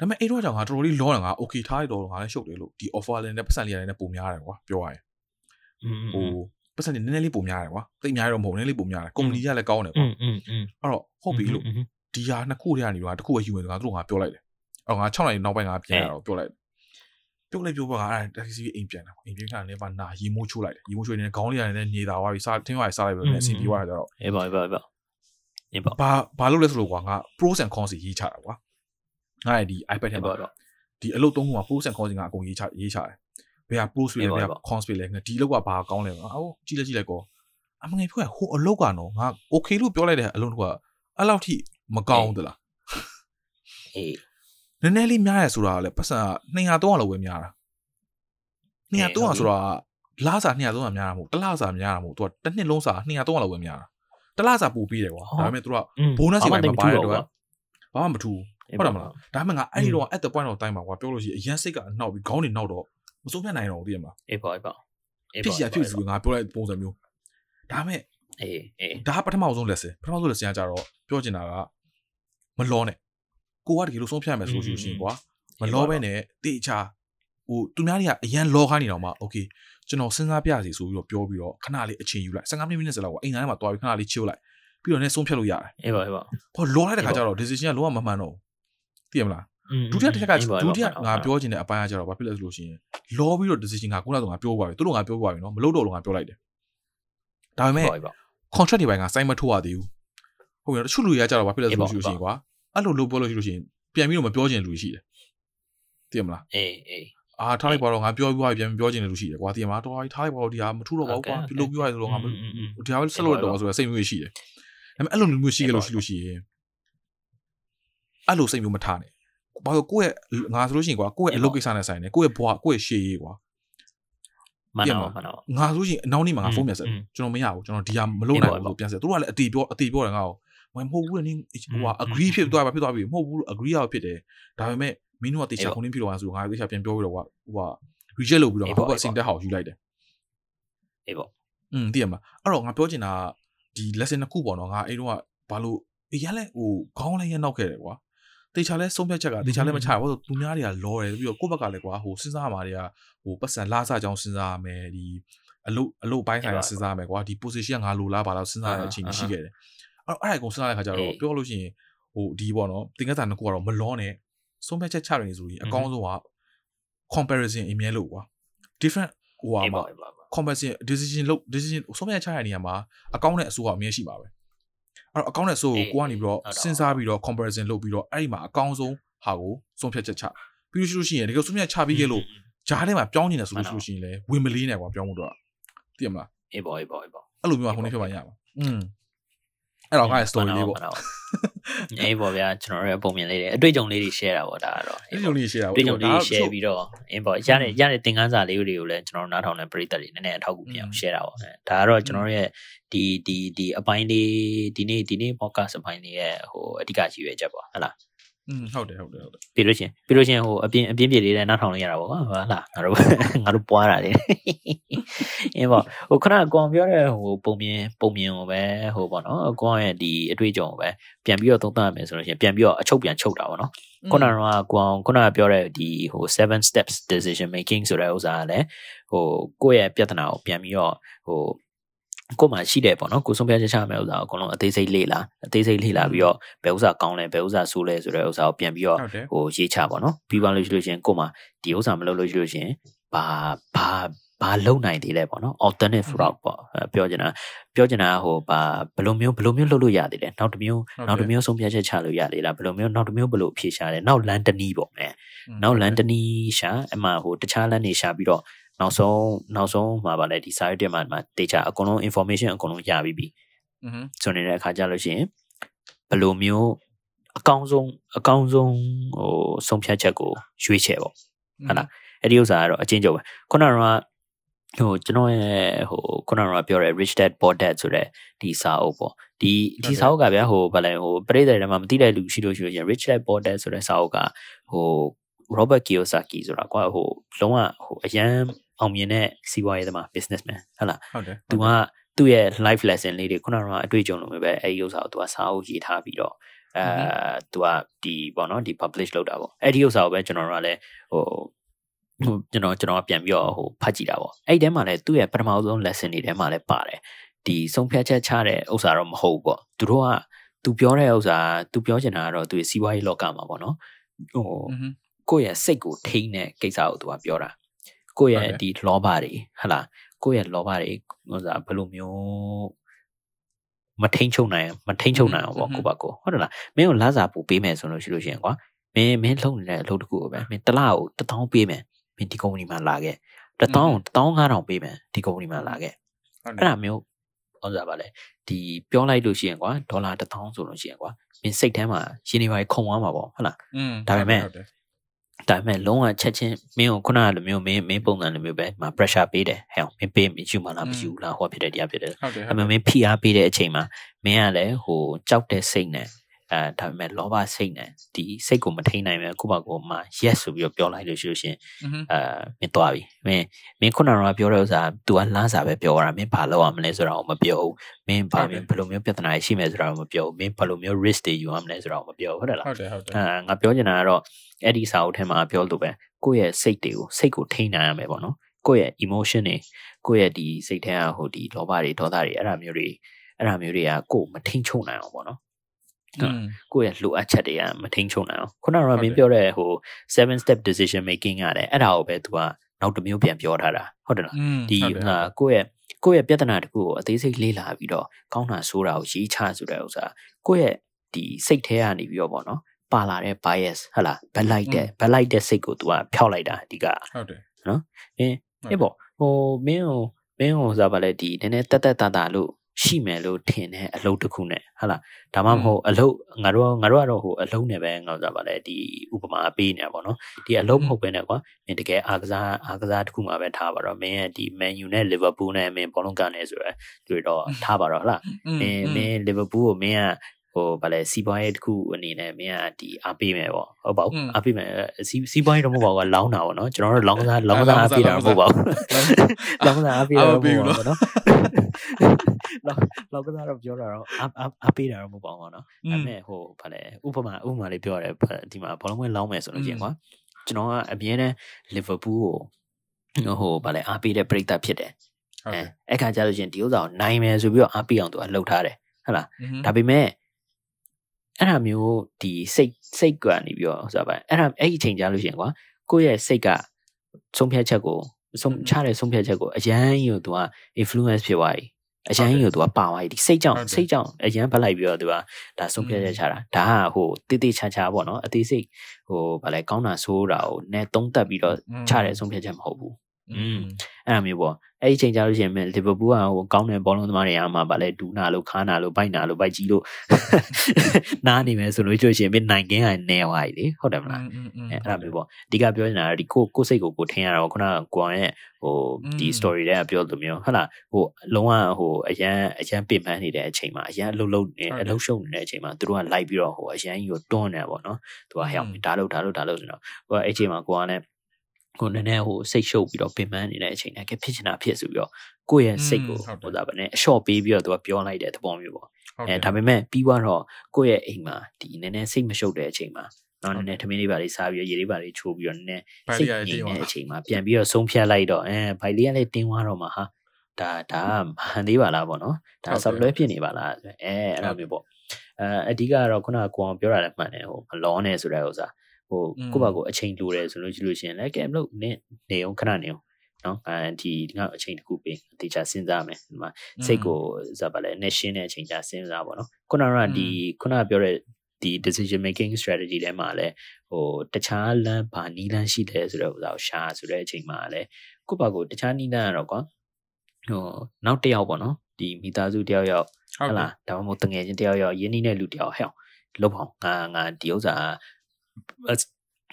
Speaker 1: ဒါပေမဲ့အဲ့တော့ကြောင့်ငါတော်တော်လေးလောတာငါ okay ထားရတော့ငါလည်းရှုပ်တယ်လို့ဒီ offer လည်းနဲ့ပတ်စံလေးရတယ်နဲ့ပုံများတယ်ကွာပြောရရင်ဟိုပတ်စံလေးနည်းနည်းလေးပုံများတယ်ကွာတိတ်များတော့မဟုတ်နည်းလေးပုံများတယ်ကုမ္ပဏီကလည်းကောင်းတယ်ကွာအဲ့တော့ဟုတ်ပြီလို့ဒီဟာနှစ်ခုတည်းကနေတော့တစ်ခုပဲယူမယ်ငါတို့ငါပြောလိုက်တယ်အော်ငါ6နိုင်နောက်ပိုင်းငါပြန်ရတော့ပြောလိုက်ပြုတ်လိုက်ပြုတ်ပါကအဲ့တက်ဆီအိမ်ပြန်တာအိမ်ပြန်ခါလည်းပါနာရီမိုးချိုးလိုက်တယ်ရီမိုးချိုးနေတဲ့ခေါင်းလေးရတယ်နေတာသွားပြီစားထင်းသွားပြီစားလိုက်ပြီးတော့အဆင်ပြေသွားကြတော့
Speaker 2: အေးပါအေးပါအေးပါ
Speaker 1: ဘာဘာလုပ်လဲဆိုလို့ကွာငါ pros and cons ရေးချတာကွာ ငါရဲ့ဒီ iPad ထဲ
Speaker 2: အေး
Speaker 1: မှာ
Speaker 2: ပါတော့
Speaker 1: ဒီအလုပ်သုံးခုမှာ pros and cons ငါအကုန်ရေးချရေးချတယ်ဘယ်ဟာ pros တွေလဲဘယ်ဟာ cons တွေလဲငါဒီအလုပ်ကဘာကောင်းလဲကွာအော်ကြည့်လိုက်ကြည့်လိုက်ကောအမငယ်ပြောဟိုအလုပ်ကနော်ငါ okay လို့ပြောလိုက်တဲ့အလုပ်ကအဲ့လောက်ထိမကောင်းဘူးတလား
Speaker 2: အေး
Speaker 1: နည်းနည်းလေးများရဆိုတာကလည်းပတ်စံ200 300လောက်ပဲများတာ200 300ဆိုတာလားစာ200 300များတာမဟုတ်တလားစာများတာမဟုတ်သူကတစ်နှစ်လုံးစာ200 300လောက်ပဲများတာတလားစာပို့ပြီးတယ်ကွာဒါပေမဲ့သူက bonus တွေပဲမပါတဲ့တော့ဘာမှမထူ ဟုတ်တယ်မလားဒါပေမဲ့ငါအဲ့ဒီတော့ at the point of time မှာကွာပြောလို့ရှိရင်အရန်စိတ်ကအနှောက်ပြီးခေါင်းတွေနှောက်တော့မစိုးပြတ်နိုင်တော့ဘူးသိရမလား
Speaker 2: အေးပါအေးပါ
Speaker 1: ဖြစ်စီဖြစ်စီငါပြောလိုက်ပုံစံမျိုးဒါပေမဲ့
Speaker 2: အေးအေး
Speaker 1: ဒါကပထမဆုံး lesson ပထမဆုံး lesson ကကြတော့ပြောချင်တာကမလောနဲ့ကိုကတကယ်လို့ဆုံးဖြတ်မယ်ဆိုလို့ရှိရင်ကွာမလောပဲနဲ့တေချာဟိုသူများတွေကအရန်လောခိုင်းနေတော့မှ okay ကျွန်တော်စဉ်းစားပြစီဆိုပြီးတော့ပြောပြီးတော့ခဏလေးအချိန်ယူလိုက်15မိနစ်စလောက်ကွာအိမ်သားထဲမှာတွားပြီးခဏလေးချိုးလိုက်ပြီးတော့လည်းဆုံးဖြတ်လို့ရတယ်
Speaker 2: အေးပါအေးပါ
Speaker 1: ဟောလောလိုက်တဲ့ခါကျတော့ decision ကလုံးဝမမှန်တော့ဘူး သိရမလားဒုတိယတစ်ချက်ကဒုတိယငါပြောချင်တဲ့အပိုင်းကကျတော့ဘာဖြစ်လဲဆိုလို့ရှိရင်လောပြီးတော့ decision ကခုနကငါပြောသွားပြီသူတို့ငါပြောသွားပြီနော်မလုပ်တော့လို့ငါပြောလိုက်တယ်ဒါပေမဲ့ contract တွေပိုင်းက sign မထိုးရသေးဘူးဟုတ်ပြီတချို့လူတွေကကြတော့ဘာဖြစ်လဲဆိုလို့ရှိလို့ရှိရင်ကွာအဲ့လိုလုပ်ပြောလို့ရှိလို့ရှိရင်ပြန်ပြီးတော့မပြောချင်လူရှိတယ်သိရမလား
Speaker 2: အေးအေး
Speaker 1: အာထားလိုက်ပါတော့ငါပြောပြီးသွားပြီပြန်ပြောချင်တဲ့လူရှိတယ်ကွာသိရမလားတော်တော်ထားလိုက်ပါတော့ဒီဟာမထူတော့ပါဘူးကွာပြုလုပ်ပြီးသွားပြီဆိုတော့ငါမဒီဟာပဲဆက်လို့တော့ဆိုတော့စိတ်မျိုးရှိတယ်ဒါပေမဲ့အဲ့လိုလူမျိုးရှိကြလို့ရှိလို့ရှိရင် အဲ့လိုစိတ်မျိုးမထားနဲ့ဘာလို့ကိုယ့်ရဲ့ငါဆိုလို့ရှိရင်ကွာကိုယ့်ရဲ့အလုပ်ကိစ္စနဲ့ဆိုင်တယ်ကိုယ့်ရဲ့ဘဝကိုယ့်ရဲ့ရှေ့ရေးကွာ
Speaker 2: မှန်တော့မှန်တော့
Speaker 1: ငါဆိုရှင်အနောက်နေ့မှာငါဖုန်းပြန်ဆက်ကျွန်တော်မရဘူးကျွန်တော်ဒီဟာမလုပ်နိုင်ဘူးလို့ပြန်ဆက်သူတို့ကလည်းအတီပြောအတီပြောတယ်ငါ့ကိုမဟုတ်ဘူးနင်းဟိုက agree ဖြစ်သွားပါဖြစ်သွားပြီမဟုတ်ဘူး agree ရဖြစ်တယ်ဒါပေမဲ့မင်းတို့ကတေချာခုန်င်းဖြစ်သွားဆိုငါတေချာပြန်ပြောပြီးတော့ဟိုက reject လုပ်ပြီးတော့ဟိုကစင်တက်ဟောက်ယူလိုက်တယ်
Speaker 2: အေးပေါ့
Speaker 1: อืมသိရမလားအဲ့တော့ငါပြောချင်တာဒီ lesson တစ်ခုပေါ့နော်ငါအဲ့တော့ဘာလို့အရင်လဲဟိုခေါင်းလည်းရနောက်ခဲ့တယ်ကွာ တေချာလဲဆုံးဖြတ်ချက်ကတေချာလဲမချဘူးဆိုသူများတွေကလောတယ်ပြီးတော့ကိုယ့်ဘက်ကလည်းကွာဟိုစဉ်းစားမှာတွေကဟိုပတ်စံလာစားကြောင်းစဉ်းစားရမယ်ဒီအလုအလုပိုင်းဆိုင်ရာစဉ်းစားရမယ်ကွာဒီ position ကငါလိုလားဘာလို့စဉ်းစားရတဲ့အချိန်ရှိခဲ့တယ်အဲ့တော့အဲ့ဒါကိုစဉ်းစားတဲ့ခါကျတော့ပြောလို့ရှိရင်ဟိုဒီပေါ့နော်တင်ကစားနှစ်ခုကတော့မလောနဲ့ဆုံးဖြတ်ချက်ချရနေဆိုရင်အကောင်းဆုံးက comparison အမြဲလို့ကွာ different ဟိုဟာမှာ compensation decision လုပ် decision ဆုံးဖြတ်ချက်ရတဲ့နေရာမှာအကောင့်နဲ့အစိုးရအမြဲရှိမှာပဲ အဲ့တော့အကောင့်နဲ့အစိုးကိုကိုကနေပြီးတော့စဉ်းစားပြီးတော့ comparison လုပ်ပြီးတော့အဲ့ဒီမှာအကောင့်ဆုံးဟာကိုဆုံးဖြတ်ချက်ချပြီးလို့ရှိလို့ရှိရင်တကယ်ဆုံးဖြတ်ချပြီးခဲ့လို့ဂျားထဲမှာပြောင်းနေတယ်ဆိုလို့ရှိလို့ရှိရင်လည်းဝင်မလေးနဲ့ကွာပြောင်းမှုတော့သိရမလား
Speaker 2: အေးပေါ့အေးပေါ့အေးပေါ့
Speaker 1: အဲ့လိုမျိုးကခုနေဖြစ်ပါရမှာอืม အဲ့တော့က story လေးပေါ့
Speaker 2: အေးပေါ့ဗျာကျွန်တော်တို့ပုံမြင်လေးတွေအတွေ့အကြုံလေးတွေ share တာပေါ့ဒါကတော့
Speaker 1: အဲ့လိုလေး share တာ
Speaker 2: အတွေ့အကြုံလေးတွေ share ပြီးတော့အင်းပေါ့ရတဲ့ရတဲ့သင်ခန်းစာလေးတွေကိုလည်းကျွန်တော်တို့နားထောင်တဲ့ပရိသတ်တွေနည်းနည်းအထောက်အကူပြအောင် share တာပေါ့ဒါကတော့ကျွန်တော်တို့ရဲ့ဒီဒီဒီအပိုင်းလေးဒီနေ့ဒီနေ့ podcast အပိုင်းလေးရဲ့ဟိုအဓိကကြီးရွယ်ချက်ပေါ့ဟုတ်လား
Speaker 1: อืมဟုတ်တယ်ဟုတ်တယ်ဟုတ်တယ်
Speaker 2: ပြီးလို့ချင်းပြီးလို့ချင်းဟိုအပြင်းအပြင်းပြလေးလည်းနားထောင်လို့ရတာပေါ့ဟုတ်လားငါတို့ငါတို့ပွားတာလေအင်းပေါ့ဟိုခဏကောင်ပြောတဲ့ဟိုပုံမြင်ပုံမြင်ကိုပဲဟိုပေါ့နော်ကောင်ရဲ့ဒီအတွေ့အကြုံကိုပဲပြန်ပြီးတော့သုံးသပ်ရမယ်ဆိုလို့ချင်းပြန်ပြီးတော့အချုပ်ပြန်ချုပ်တာပေါ့နော်ခုနကတော့ကောင်ခုနကပြောတဲ့ဒီဟို7 steps decision making ဆိုတဲ့ဥစ္စာကလည်းဟိုကိုယ့်ရဲ့ပြဿနာကိုပြန်ပြီးတော့ဟို ကိုယ်မှာရှိတယ်ပေါ့နော်ကိုယ်ဆုံးဖြတ်ချက်ချမယ်ဥစ္စာကိုအကုန်လုံးအသေးစိတ်လေ့လာအသေးစိတ်လေ့လာပြီးတော့ဘယ်ဥစ္စာကောင်းလဲဘယ်ဥစ္စာဆိုးလဲဆိုတဲ့ဥစ္စာကိုပြန်ပြီးတော့
Speaker 1: ဟုတ်တယ်
Speaker 2: ဟိုရေးချပါတော့ပြီးပါလို့ရှိလို့ရှရင်ကို့မှာဒီဥစ္စာမလုပ်လို့ရှိလို့ရှရင်ဘာဘာဘာလုံနိုင်သေးလဲပေါ့နော် alternate route ပေါ့အဲပြောချင်တာပြောချင်တာဟိုဘာဘယ်လိုမျိုးဘယ်လိုမျိုးလုပ်လို့ရသေးလဲနောက်တစ်မျိုးနောက်တစ်မျိုးဆုံးဖြတ်ချက်ချလို့ရသေးလားဘယ်လိုမျိုးနောက်တစ်မျိုးဘယ်လိုအဖြေရှာလဲနောက်လန်တနီးပေါ့အဲနောက်လန်တနီးရှာအမှဟိုတခြားလန်နေရှာပြီးတော့ နောက်ဆုံးနောက်ဆုံးမှာပါလဲဒီ site တက်မှာတေချာအကုန်လုံး information အကုန်လုံးရပြီးပြီ
Speaker 1: อืม
Speaker 2: ဆိုနေတဲ့အခါကျလို့ရှိရင်ဘယ်လိုမျိုးအကောင်းဆုံးအကောင်းဆုံးဟိုဆုံးဖြတ်ချက်ကိုရွေးချယ်ပေါ့ဟုတ်လားအဲ့ဒီဥစ္စာကတော့အချင်းချုပ်ပဲခုနကဟိုကျွန်တော်ရဲ့ဟိုခုနကပြောတဲ့ rich dad poor dad ဆိုတဲ့ဒီစာအုပ်ပေါ့ဒီဒီစာအုပ်ကဗျာဟိုဗလဲဟိုပရိသတ်တွေမှာမသိတဲ့လူရှိလို့ရှိလို့ရှင် rich dad poor dad ဆိုတဲ့စာအုပ်ကဟို Robert Kiyosaki ဆိုတာကွာဟိုလုံးဝဟိုအရန် အောင်မြင်တဲ့စီးပွားရေးသမား businessman ဟုတ်လား
Speaker 1: ဟုတ်တယ်
Speaker 2: သူကသူ့ရဲ့ life lesson လေးတွေခုနကအတွေ့အကြုံလိုမျိုးပဲအဲဒီဥစ္စာကိုသူကစာအုပ်ရေးထားပြီးတော့အဲသူကဒီပေါ့နော်ဒီ publish လုပ်တာပေါ့အဲ့ဒီဥစ္စာကိုပဲကျွန်တော်တို့ကလည်းဟိုဟိုကျွန်တော်ကျွန်တော်ပြန်ပြီးတော့ဟိုဖတ်ကြည့်တာပေါ့အဲ့ဒီထဲမှာလည်းသူ့ရဲ့ပထမဆုံး lesson တွေထဲမှာလည်းပါတယ်ဒီဆုံးဖြတ်ချက်ချတဲ့ဥစ္စာတော့မဟုတ်ဘူးပေါ့သူတို့ကသူပြောတဲ့ဥစ္စာသူပြောချင်တာကတော့သူရဲ့စီးပွားရေးလောကမှာပေါ့နော်ဟို
Speaker 1: อืม
Speaker 2: ကိုယ့်ရဲ့စိတ်ကိုထိန်းတဲ့ကိစ္စကိုသူကပြောတာ ကိုယ့်ရဲ့ဒီလောဘတွေဟလာကိုယ့်ရဲ့လောဘတွေဟိုစားဘယ်လိုမျိုးမထိန်ချုပ်နိုင်မထိန်ချုပ်နိုင်အောင်ပေါ့ကိုယ့်ဘက်ကိုဟုတ်တယ်လားမင်းကိုလာစာပူပေးမယ်ဆိုလို့ရှိလို့ရှိရင်ကွာမင်းမင်းလုံနေတဲ့အလုပ်တစ်ခုကိုပဲမင်းတစ်လကို1000ပေးမယ်မင်းဒီကုမ္ပဏီမှာလာခဲ့1000 15000ပေးမယ်ဒီကုမ္ပဏီမှာလာခဲ့
Speaker 1: ဟုတ်တ
Speaker 2: အဲ့
Speaker 1: ယ်
Speaker 2: ဒါမျိုးဟောစားပါလေဒီပြောလိုက်လို့ရှိရင်ကွာဒေါ်လာ1000ဆိုလို့ရှိရင်ကွာမင်းစိတ်ထဲမှာရင်းနေပါခုံသွားမှာပေါ့ဟုတ်လား
Speaker 1: อืม
Speaker 2: ဒါပေမဲ့
Speaker 1: ဟုတ်တယ်
Speaker 2: ဒါပေမဲ့လုံးဝချက်ချင်းမင်းကိုခုနကလိုမျိုးမင်းမင်းပုံစံလိုမျိုးပဲမ pressure ပေးတယ်ဟဲ့မင်းပေးမယူမလားမယူလားဟောဖြစ်တယ်တရားဖြစ်တယ်
Speaker 1: ဟုတ်တယ်
Speaker 2: အမှန်မင်းဖိအားပေးတဲ့အချိန်မှာမင်းကလည်းဟိုကြောက်တဲ့စိတ်နဲ့ အဲဒါပေမဲ့လောဘစိတ်နဲ့ဒီစိတ်ကိုမထိန်နိုင်ပဲကိုယ့်ဘာကိုမှ yes ဆိုပြီးတော့ပြောလိုက်လို့ရှိလို့ရှင်အဲမင်းသွားပြီမင်းမင်းခုနကတော့ပြောတဲ့ဥစ္စာ तू ကလားစာပဲပြောတာမင်းဘာလုပ်ရမလဲဆိုတာကိုမပြောဘူးမင်းဘာမင်းဘယ်လိုမျိုးပြဿနာရှိမယ်ဆိုတာကိုမပြောဘူးမင်းဘယ်လိုမျိုး risk တွေယူရမလဲဆိုတာကိုမပြောဘူးဟုတ်တယ်လား
Speaker 1: ဟုတ်တယ်ဟုတ်တယ်
Speaker 2: အဲငါပြောချင်တာကတော့အဲ့ဒီစာအုပ်ထဲမှာပြောလို့ပဲကိုယ့်ရဲ့စိတ်တွေကိုစိတ်ကိုထိန်နိုင်ရမယ်ပေါ့နော်ကိုယ့်ရဲ့ emotion တွေကိုယ့်ရဲ့ဒီစိတ်ထဲကဟိုဒီလောဘတွေဒေါသတွေအဲ့ဒါမျိုးတွေအဲ့ဒါမျိုးတွေကကိုယ်မထိန်ချုပ်နိုင်အောင်ပေါ့နော် ကိုယ့်ရဲ့လိုအပ်ချက်တွေကမထိန်ချုံနိုင်အောင်ခုနက
Speaker 1: ဟုတ်
Speaker 2: မ
Speaker 1: တယ်
Speaker 2: င်းပြောတဲ့ဟို7 step decision making ရတယ်အဲ့ဒါကိုပဲ तू ကနောက်တစ်မျိုးပြန်ပြောထားတာဟုတ်တယ်လား
Speaker 1: อืม
Speaker 2: ဒီ
Speaker 1: ဟုတ်တယ်
Speaker 2: ဟာကိုယ့်ရဲ့ကိုယ့်ရဲ့ပြဿနာတစ်ခုကိုအသေးစိတ်လေ့လာပြီးတော့ကောင်းတာဆိုးတာကိုရေးချဆိုတဲ့ဥစ္စာကိုယ့်ရဲ့ဒီစိတ်ထဲကနေပြီးတော့ပေါ့နော်ပါလာတဲ့ bias ဟလာဘက်လိုက်တဲ့ဘက်လိုက်တဲ့စိတ်ကို तू ကဖျောက်လိုက်တာအဓိက
Speaker 1: ဟုတ်တယ်
Speaker 2: အင်းအေးပေါ့ဟိုမင်းကိုမင်းကိုစားပါလေဒီနည်းနည်းတက်တက်တာတာလို့ ရှိမယ်လို့ထင်တဲ့အလုပ်တစ်ခုနဲ့ဟလာဒါမှမဟုတ်အလုပ်ငါတို့ငါတို့ကတော့ဟိုအလုံးနဲ့ပဲငါတို့စားပါလေဒီဥပမာပေးနေတာပေါ့နော်ဒီအလုံးမဟုတ်ပဲနဲ့ကွာမင်းတကယ်အားကစားအားကစားတစ်ခုမှပဲထားပါတော့မင်းရဲ့ဒီ Man U နဲ့ Liverpool နဲ့မင်းဘောလုံးကနေဆိုရယ်တွေ့တော့ထားပါတော့ဟလား
Speaker 1: อื
Speaker 2: မင်းမင်း Liverpool ကိုမင်းကဟိုဗာလဲစီးပွားရေးတစ်ခုအနေနဲ့မင်းကဒီအားပေးမယ်ပေါ့ဟုတ်ပါဘူးအားပေးမယ်စီးစီးပွားရေးတော့မဟုတ်ပါဘူးကွာလောင်းတာပေါ့နော်ကျွန်တော်တို့လောင်းကစားလောင်းကစားအားပေးတာမဟုတ်ပါဘူးလောင်းကစားအားပေးတာမဟုတ်ပါဘူးနော်လောင်းလောင်းကစားတော့ပြောတာတော့အားအားအားပေးတာတော့မဟုတ်ပါဘူးနော်
Speaker 1: อื
Speaker 2: ဒါ
Speaker 1: ม
Speaker 2: ပေမဲ့ဟိုဗာလဲဥပမာဥပမာလေးပြောရတယ်ဒီမှာဘောလုံးဝင်လောင်းမယ်ဆိုလို့ရှိရင်ကွာကျွန်တော်ကအမြဲတမ်း Liverpool ကိုဟိုဗာလဲအားပေးတဲ့ပရိသတ်ဖြစ်တယ်
Speaker 1: ဟုတ်
Speaker 2: အဲ
Speaker 1: တယ်
Speaker 2: အဲ့ခါကျလို့ရှိရင်ဒီဥစ္စာကိုနိုင်မယ်ဆိုပြီးတော့အားပေးအောင်သူကလှုပ်ထားတယ်ဟုတ်လား
Speaker 1: อืม
Speaker 2: ဒါပေမဲ့ အဲ့ဒါမျိုးဒီစိတ်စိတ်ကနေပြီးတော့ဆိုတာပါအဲ့ဒါအဲ့ဒီအချိန်ကြာလို့ရှိရင်ကွာကိုယ့်ရဲ့စိတ်ကဆုံးဖြတ်ချက်ကိုဆုံးချတဲ့ဆုံးဖြတ်ချက်ကိုအရန်ကြီးကိုသူက influence ဖြစ်သွားပြီအရန်ကြီးကိုသူကပါသွားပြီဒီစိတ်ကြောင့်
Speaker 1: ဟုတ်တယ်
Speaker 2: စိတ်ကြောင့်အရန်ဖက်လိုက်ပြီးတော့သူကဒါဆုံးဖြတ်ချက်ချတာဒါကဟိုတိတိချာချာပေါ့နော်အသေးစိတ်ဟိုဗာလဲကောင်းတာဆိုးတာကိုနဲ့သုံးသက်ပြီးတော့
Speaker 1: อืม
Speaker 2: ချတဲ့ဆုံးဖြတ်ချက်မဟုတ်ဘူး
Speaker 1: อืม
Speaker 2: အဲ့လိုမျိုးပေါ့အဲ့ဒီချိန်ကြလို့ရှိရင်လီဗာပူးကဟိုကောင်းတဲ့ဘောလုံးသမားတွေအားမှာဗာလဲဒူနာလို့ခါနာလို့ဘိုက်နာလို့ဘိုက်ကြီးလို့နားနေမယ်ဆိုလို့ကျရှင်မင်းနိုင်ကင်းကနေဝါကြီးလေဟုတ်တယ်မလားအဲ့အဲ့လိုမျိုးပေါ့အဓိကပြောနေတာကဒီကိုကိုစိတ်ကိုကိုထင်ရတော့ခုနကကိုအောင်ရဲ့ဟိုဒီ story တွေကပြောသူမျိုးဟုတ်လားဟိုလုံးဝဟိုအရန်အရန်ပြင်ပန်းနေတဲ့အချိန်မှာအရန်အလုံးလုံးနေအလုံးရှုံနေတဲ့အချိန်မှာသူတို့ကလိုက်ပြီးတော့ဟိုအရန်ကြီးကိုတွန်းနေပေါ့နော်သူကဟဲ့ဒါလို့ဒါလို့ဒါလို့ဆိုတော့ဟိုအဲ့ချိန်မှာကိုကလည်း ကိုနည်းနည်းဟိုစိတ်ရှုပ်ပြီးတော့ပင်ပန်းနေတဲ့အချိန်နဲ့ကဲဖြစ်ချင်တာဖြစ်ဆိုပြီးတော့ကိုယ့်ရဲ့စိတ်ကို
Speaker 1: อืมဟုတ်တယ်
Speaker 2: ဟိုဒါပဲနဲ့အလျှော့ပေးပြီးတော့သူကပြောလိုက်တဲ့သဘောမျိုးပေါ့
Speaker 1: ဟုတ်
Speaker 2: အဲ
Speaker 1: တယ်
Speaker 2: ဒါပေမဲ့ပြီးသွားတော့ကိုယ့်ရဲ့အိမ်မှာဒီနည်းနည်းစိတ်မရှုပ်တဲ့အချိန်မှာနော်
Speaker 1: ဟု
Speaker 2: န
Speaker 1: တ်
Speaker 2: ည်းနည်းထမင်းလေးပါလေးစားပြီးတော့ရေလေးပါလေးချိုးပြီးတော့နည်းနည်း
Speaker 1: ဘိုင်
Speaker 2: စိ
Speaker 1: လေး
Speaker 2: တ်
Speaker 1: ရ
Speaker 2: ငြိမ်
Speaker 1: တင်းသွား
Speaker 2: တဲ့အချိန်မှာပြန်ပြီးတော့ဆုံးဖြတ်လိုက်တော့အဲဘိုင်လေးကလည်းတင်းသွားတော့မှာဟာဒါဒါကမဟန်သေးပါလားပေါ့နော်ဒါ
Speaker 1: ဟုတ်တယ်
Speaker 2: ဆောက်လွဲဖြစ်နေပါလားအဲအဲ့လိုမျိုးပေါ့အဲအဓိကကတော့ခုနကကိုအောင်ပြောတာလည်းမှန်တယ်ဟိုမလောနဲ့ဆိုတဲ့ဥစ္စာ ဟို
Speaker 1: อืม
Speaker 2: ကိုယ့်ဘာကိုအချိန်လိုတယ်ဆိုလို့ရှိလို့ရှိရင်လည်းကဲမလို့နင်းနေအောင်ခဏနေအောင်နော်အဲဒီငါအချိန်တစ်ခုပေးတေချာစဉ်းစားမယ်ဒီမှာစိတ်ကိုဇာပါလဲနဲ့ရှင်းတဲ့အချိန်ကြာစဉ်းစားပါတော့ခုနကဒီခုနကပြောတဲ့ဒီ decision making strategy ထဲမှာလဲဟိုတခြားလမ်းဘာနီးလမ်းရှိတယ်ဆိုတော့ဥစ္စာကိုရှာဆိုတဲ့အချိန်မှာလဲကိုယ့်ဘာကိုတခြားနီးလမ်းရတော့ကွာဟိုနောက်တစ်ယောက်ပေါ့နော်ဒီမိသားစုတစ်ယောက်ယောက်
Speaker 1: ဟုတ်
Speaker 2: ဟုတ်
Speaker 1: တယ်
Speaker 2: လားဒါမှမဟုတ်တငယ်ချင်းတစ်ယောက်ယောက်ယင်းနီးတဲ့လူတစ်ယောက်ဟဲ့အောင်လုပ်အောင်ငါငါဒီဥစ္စာ ဥ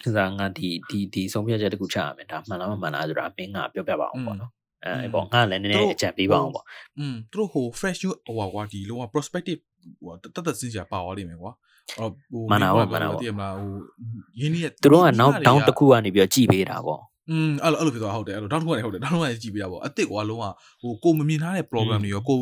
Speaker 2: စ္စာငါဒီဒီဒီဆုံးဖြတ်ချက်တစ်ခုချရမယ်ဒါမှန်လားမမှန်လားဆိုတာမင်းငါပြောပြပါအောင်ပေါ့နော်အဲပေါ့ငါလည်းနည်းနည်းအကြံပေးပါအောင်ပေါ့
Speaker 1: อืมသူတို့ဟို fresh you ဟိုကွာဒီလုံးဝ prospective ဟိုတတ်တတ်စင်စရာပါသွားလိမ့်မယ်ကွာအော်ဟို
Speaker 2: မှန်တာပေါ့မှန်တာပေါ့
Speaker 1: တည်မလားဟိုရင်းနှီးရဲ့
Speaker 2: သူတို့ကနောက်တောင်းတစ်ခုကနေပြီးတော့ကြည်ပေးတာပေါ့
Speaker 1: อืมအဲ့လိုအဲ့လိုဖြစ်သွားဟုတ်တယ်အဲ့လိုနောက်တစ်ခုကနေဟုတ်တယ်နောက်တစ်ခုကနေကြည့်ပြရပါဘောအစ်စ်ကွာလုံးဝဟိုကိုမမြင်ထားတဲ့ problem တွေရောကို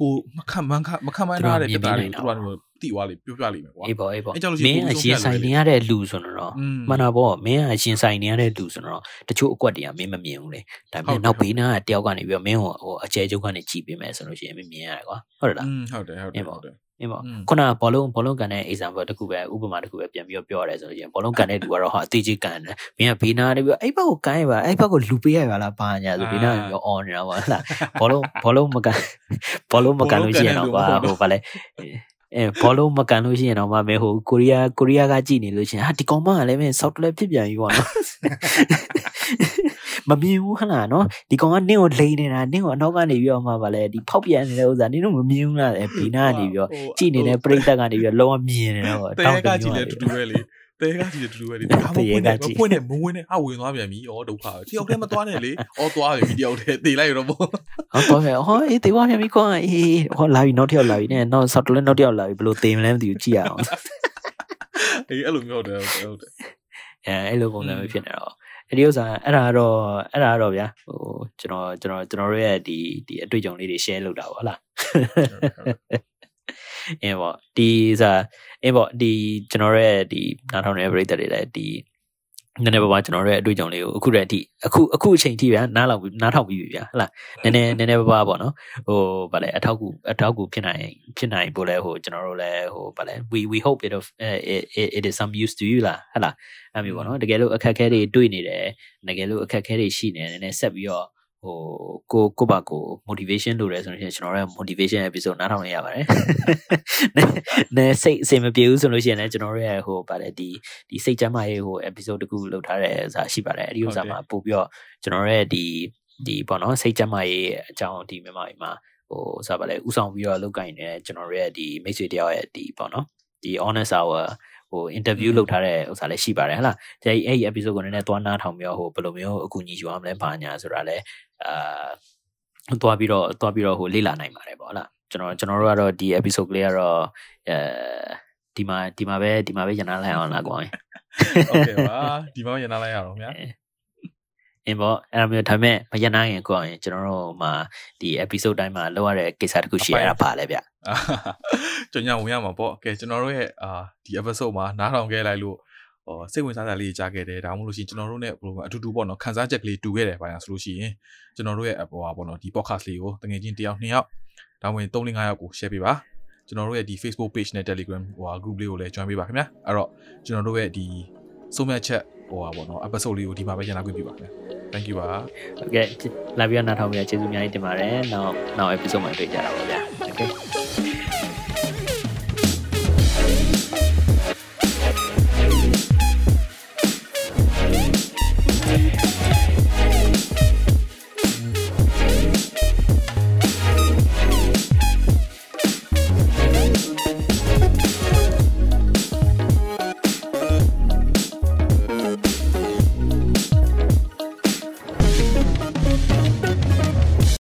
Speaker 1: ကိုမခံမခံမခံမထားတဲ့ပြဿနာတွေသူတို့ကနေ က တိသွားလိမ့်ပြောပြလိမ့်မယ်ကွာ
Speaker 2: အေးပေါ့အေးပေါ့
Speaker 1: အဲကြောင့်လို့ရှိရင်
Speaker 2: မ
Speaker 1: င်း
Speaker 2: အရင်ဆိုင်နေရတဲ့လူဆိုတော့မှန်တာပေါ့မင်းကအရင်ဆိုင်နေရတဲ့လူဆိုတော့တချို့အကွက်တွေကမင်းမမြင်ဘူးလေဒါပေမဲ့နောက်ဘေးနားကတယောက်ကနေပြီးတော့မင်းဟိုအခြေချုပ်ကနေကြည့်ပေးမယ်ဆိုလို့ရှိရင်မင်းမြင်ရတယ်ကွာဟုတ်တယ်လား
Speaker 1: ဟုတ်တယ်ဟုတ်တယ်ဟုတ်တယ်
Speaker 2: အင်းပေါ့ခုနဘောလုံးဘောလုံးကန်တဲ့ example တခုပဲဥပမာတခုပဲပြန်ပြီးတော့ပြောရတယ်ဆိုလို့ရင်ဘောလုံးကန်တဲ့လူကတော့ဟာအသေးကြီးကန်တယ်မင်းကဘေးနာနေပြီးတော့အဲ့ဘက်ကိုကန်ရပါအဲ့ဘက်ကိုလူပေးရပါလားပါညာဆိုဘေးနာပြီးတော့ on နေတာပေါ့ဟလားဘောလုံးဘောလုံးမကန်ဘောလုံးမကန်လို့ရှိရတော့ပါဟိုဗာလဲ အဲဘောလုံးမကန်လို့ရှိရင်တော့မမဲဟိုကိုရီးယားကိုရီးယားကကြည်နေလို့ရှိရင်ဟာဒီကောင်မကလည်းမဲဆောက်တလဲဖြစ်ပြန်ပြီပေါ့နော်မမြင်ဘူးဟလားနော်ဒီကောင်ကနင့်ကိုလိန်နေတာနင့်ကိုအနောက်ကနေပြီးတော့မှဗာလဲဒီဖောက်ပြန်နေတဲ့ဥစ္စာနင်တို့မမြင်ဘူးလားအဲဘေးနားကနေပြီးတော့ကြည်နေတဲ့ပရိသတ်ကနေပြီးတော့လုံးဝမြင်နေတာပေါ့
Speaker 1: တဲကကြည့်လဲတူတူပဲလေ တဲကကြည့်လဲတူတူပဲလေဒါမှမဟုတ်မပွင့်နဲ့မဝင်နဲ့ဟာဝင်သွားပြန်ပြီဩဒုက္ခတယောက်တည်းမသွားနဲ့လေဩသွားပြီတယောက်တည်းတေးလိုက်ရောပေါ့
Speaker 2: ဟောတော့ဟဲ့ဟောအေးတေဝါပြန်ပြီကွာအေးဟောလာပြီနောက်တစ်ယောက်လာပြီနဲ့နောက်ဆောက်တလဲနောက်တစ်ယောက်လာပြီဘယ်လိုတေမလဲမသိဘူးကြည့်ရအောင်
Speaker 1: အေးအဲ့လိုမျိုးဟုတ်တယ်ဟုတ်တယ်
Speaker 2: အဲအဲ့လိုပုံစံမျိုးဖြစ်နေတော့အဲ့ဒီဥစ္စာအဲ့ဒါကတော့အဲ့ဒါကတော့ဗျာဟိုကျွန်တော်ကျွန်တော်ကျွန်တော်တို့ရဲ့ဒီဒီအတွေ့အကြုံလေးတွေ share လုပ်တာပေါ့ဟုတ်လား အင်းပေါ့ဒီစားအင်းပေါ့ဒီကျွန်တော်တို့ရဲ့ဒီနားထောင်နေတဲ့ပရိသတ်တွေလည်းဒီနည်းနည်းပါးပါးကျွန်တော်တို့ရဲ့အတွေ့အကြုံလေးကိုအခုတည်းအထိအခုအခုအချိန်ထိဗျာနားလောက်နားထောင်ပြီးပြီဗျာဟုတ်လားနည်းနည်းနည်းနည်းပါးပါးပေါ့နော်ဟိုဗာလဲအထောက်ကူအထောက်ကူဖြစ်နိုင်ဖြစ်နိုင်ပို့လဲဟိုကျွန်တော်တို့လည်းဟိုဗာလဲ we we hope it of uh, it, it, it is some use to you လားဟုတ်လားအဲ့မျိုးပေါ့နော်တကယ်လို့အခက်အခဲတွေတွေ့နေတယ်တကယ်လို့အခက်အခဲတွေရှိနေတယ်နည်းနည်းဆက်ပြီးတော့ ဟိုကိုကိုပါကို motivation လုပ်ရဲဆိုလို့ရှိရင်ကျွန်တော်တို့ motivation episode နားထောင်နေရပါတယ်။နဲစိတ်အစင်မပြေဘူးဆိုလို့ရှိရင်လည်းကျွန်တော်တို့ရဲ့ဟိုပါတယ်ဒီဒီစိတ်ကျမ်းမာရေးဟို episode တခုလုပ်ထားတဲ့စာရှိပါတယ်။အဲဒီဥစ္စာမှာပို့ပြီးတော့ကျွန်တော်တို့ရဲ့ဒီဒီပေါ့နော်စိတ်ကျမ်းမာရေးအကြောင်းဒီမြန်မာပြည်မှာဟိုစားပါလေဥဆောင်ပြီးတော့လုပ်ကိုင်နေကျွန်တော်တို့ရဲ့ဒီမိတ်ဆွေတယောက်ရဲ့ဒီပေါ့နော်ဒီ honest hour ဟို interview လုပ်ထားတဲ့ဥစ္စာလည်းရှိပါတယ်ဟဟလားဒီအဲ့ဒီ episode ကိုနည်းနည်းသွားနားထောင်ပြီးတော့ဟိုဘယ်လိုမျိုးအကူအညီယူရမလဲဘာညာဆိုတာလည်းအာသွားပြီးတော့သွားပြီးတော့ဟိုလေ့လာနိုင်ပါတယ်ပေါ့ဟလားကျွန်တော်ကျွန်တော်တို့ကတော့ဒီ episode ကလေးကတော့အဲဒီမှာဒီမှာပဲဒီမှာပဲရန်နာလိုက်အောင်လားကွာ
Speaker 1: โอเคပါဒီမှာရနာလိုက်ရအောင်ဗျာ
Speaker 2: အင်းပေါ့အဲ့ဒါမျိုးဒါပေမဲ့မရနိုင်ရင်ကိုအောင်ကျွန်တော်တို့မှာဒီ episode တိုင်းမှာလောက်ရတဲ့ကိစ္စတစ်ခုရှိရတာပါလဲဗျ
Speaker 1: ကျွန်တော်ဝင်ရမှာပေါ့ကဲကျွန်တော်တို့ရဲ့အာဒီ episode မှာနားထောင်ခဲ့လိုက်လို့ဟောစိတ်ဝင်စားတာလေးကြားခဲ့တယ်ဒါမှမဟုတ်လို့ရှိရင်ကျွန်တော်တို့ ਨੇ ဘယ်လိုအတူတူပေါ့နော်ခန်းစားချက်ကလေးတူခဲ့တယ်ဘာညာဆိုလို့ရှိရင်ကျွန်တော်တို့ရဲ့ဟိုပါပေါ့နော်ဒီ podcast လေးကိုတကယ်ချင်းတယောက်နှစ်ယောက်ဒါမှမဟုတ်3 5ယောက်ကို share ပေးပါကျွန်တော်တို့ရဲ့ဒီ Facebook page နဲ့ Telegram ဟိုဟာ group လေးကိုလည်း join ပေးပါခင်ဗျာအဲ့တော့ကျွန်တော်တို့ရဲ့ဒီစုံမဲ့ချက် ဟိုဟာပေါ့နော် episode လေးကိုဒီမှာပဲရန်လာခွင့်ပြုပါခင်ဗျာ thank you ပါ
Speaker 2: ဟုတ်ကဲ့လာပြီးတော့နားထောင်ပြီးကျေးဇူးအများကြီးတင်ပါတယ်နောက်နောက် episode မှာတွေ့ကြတာပါဗျာ okay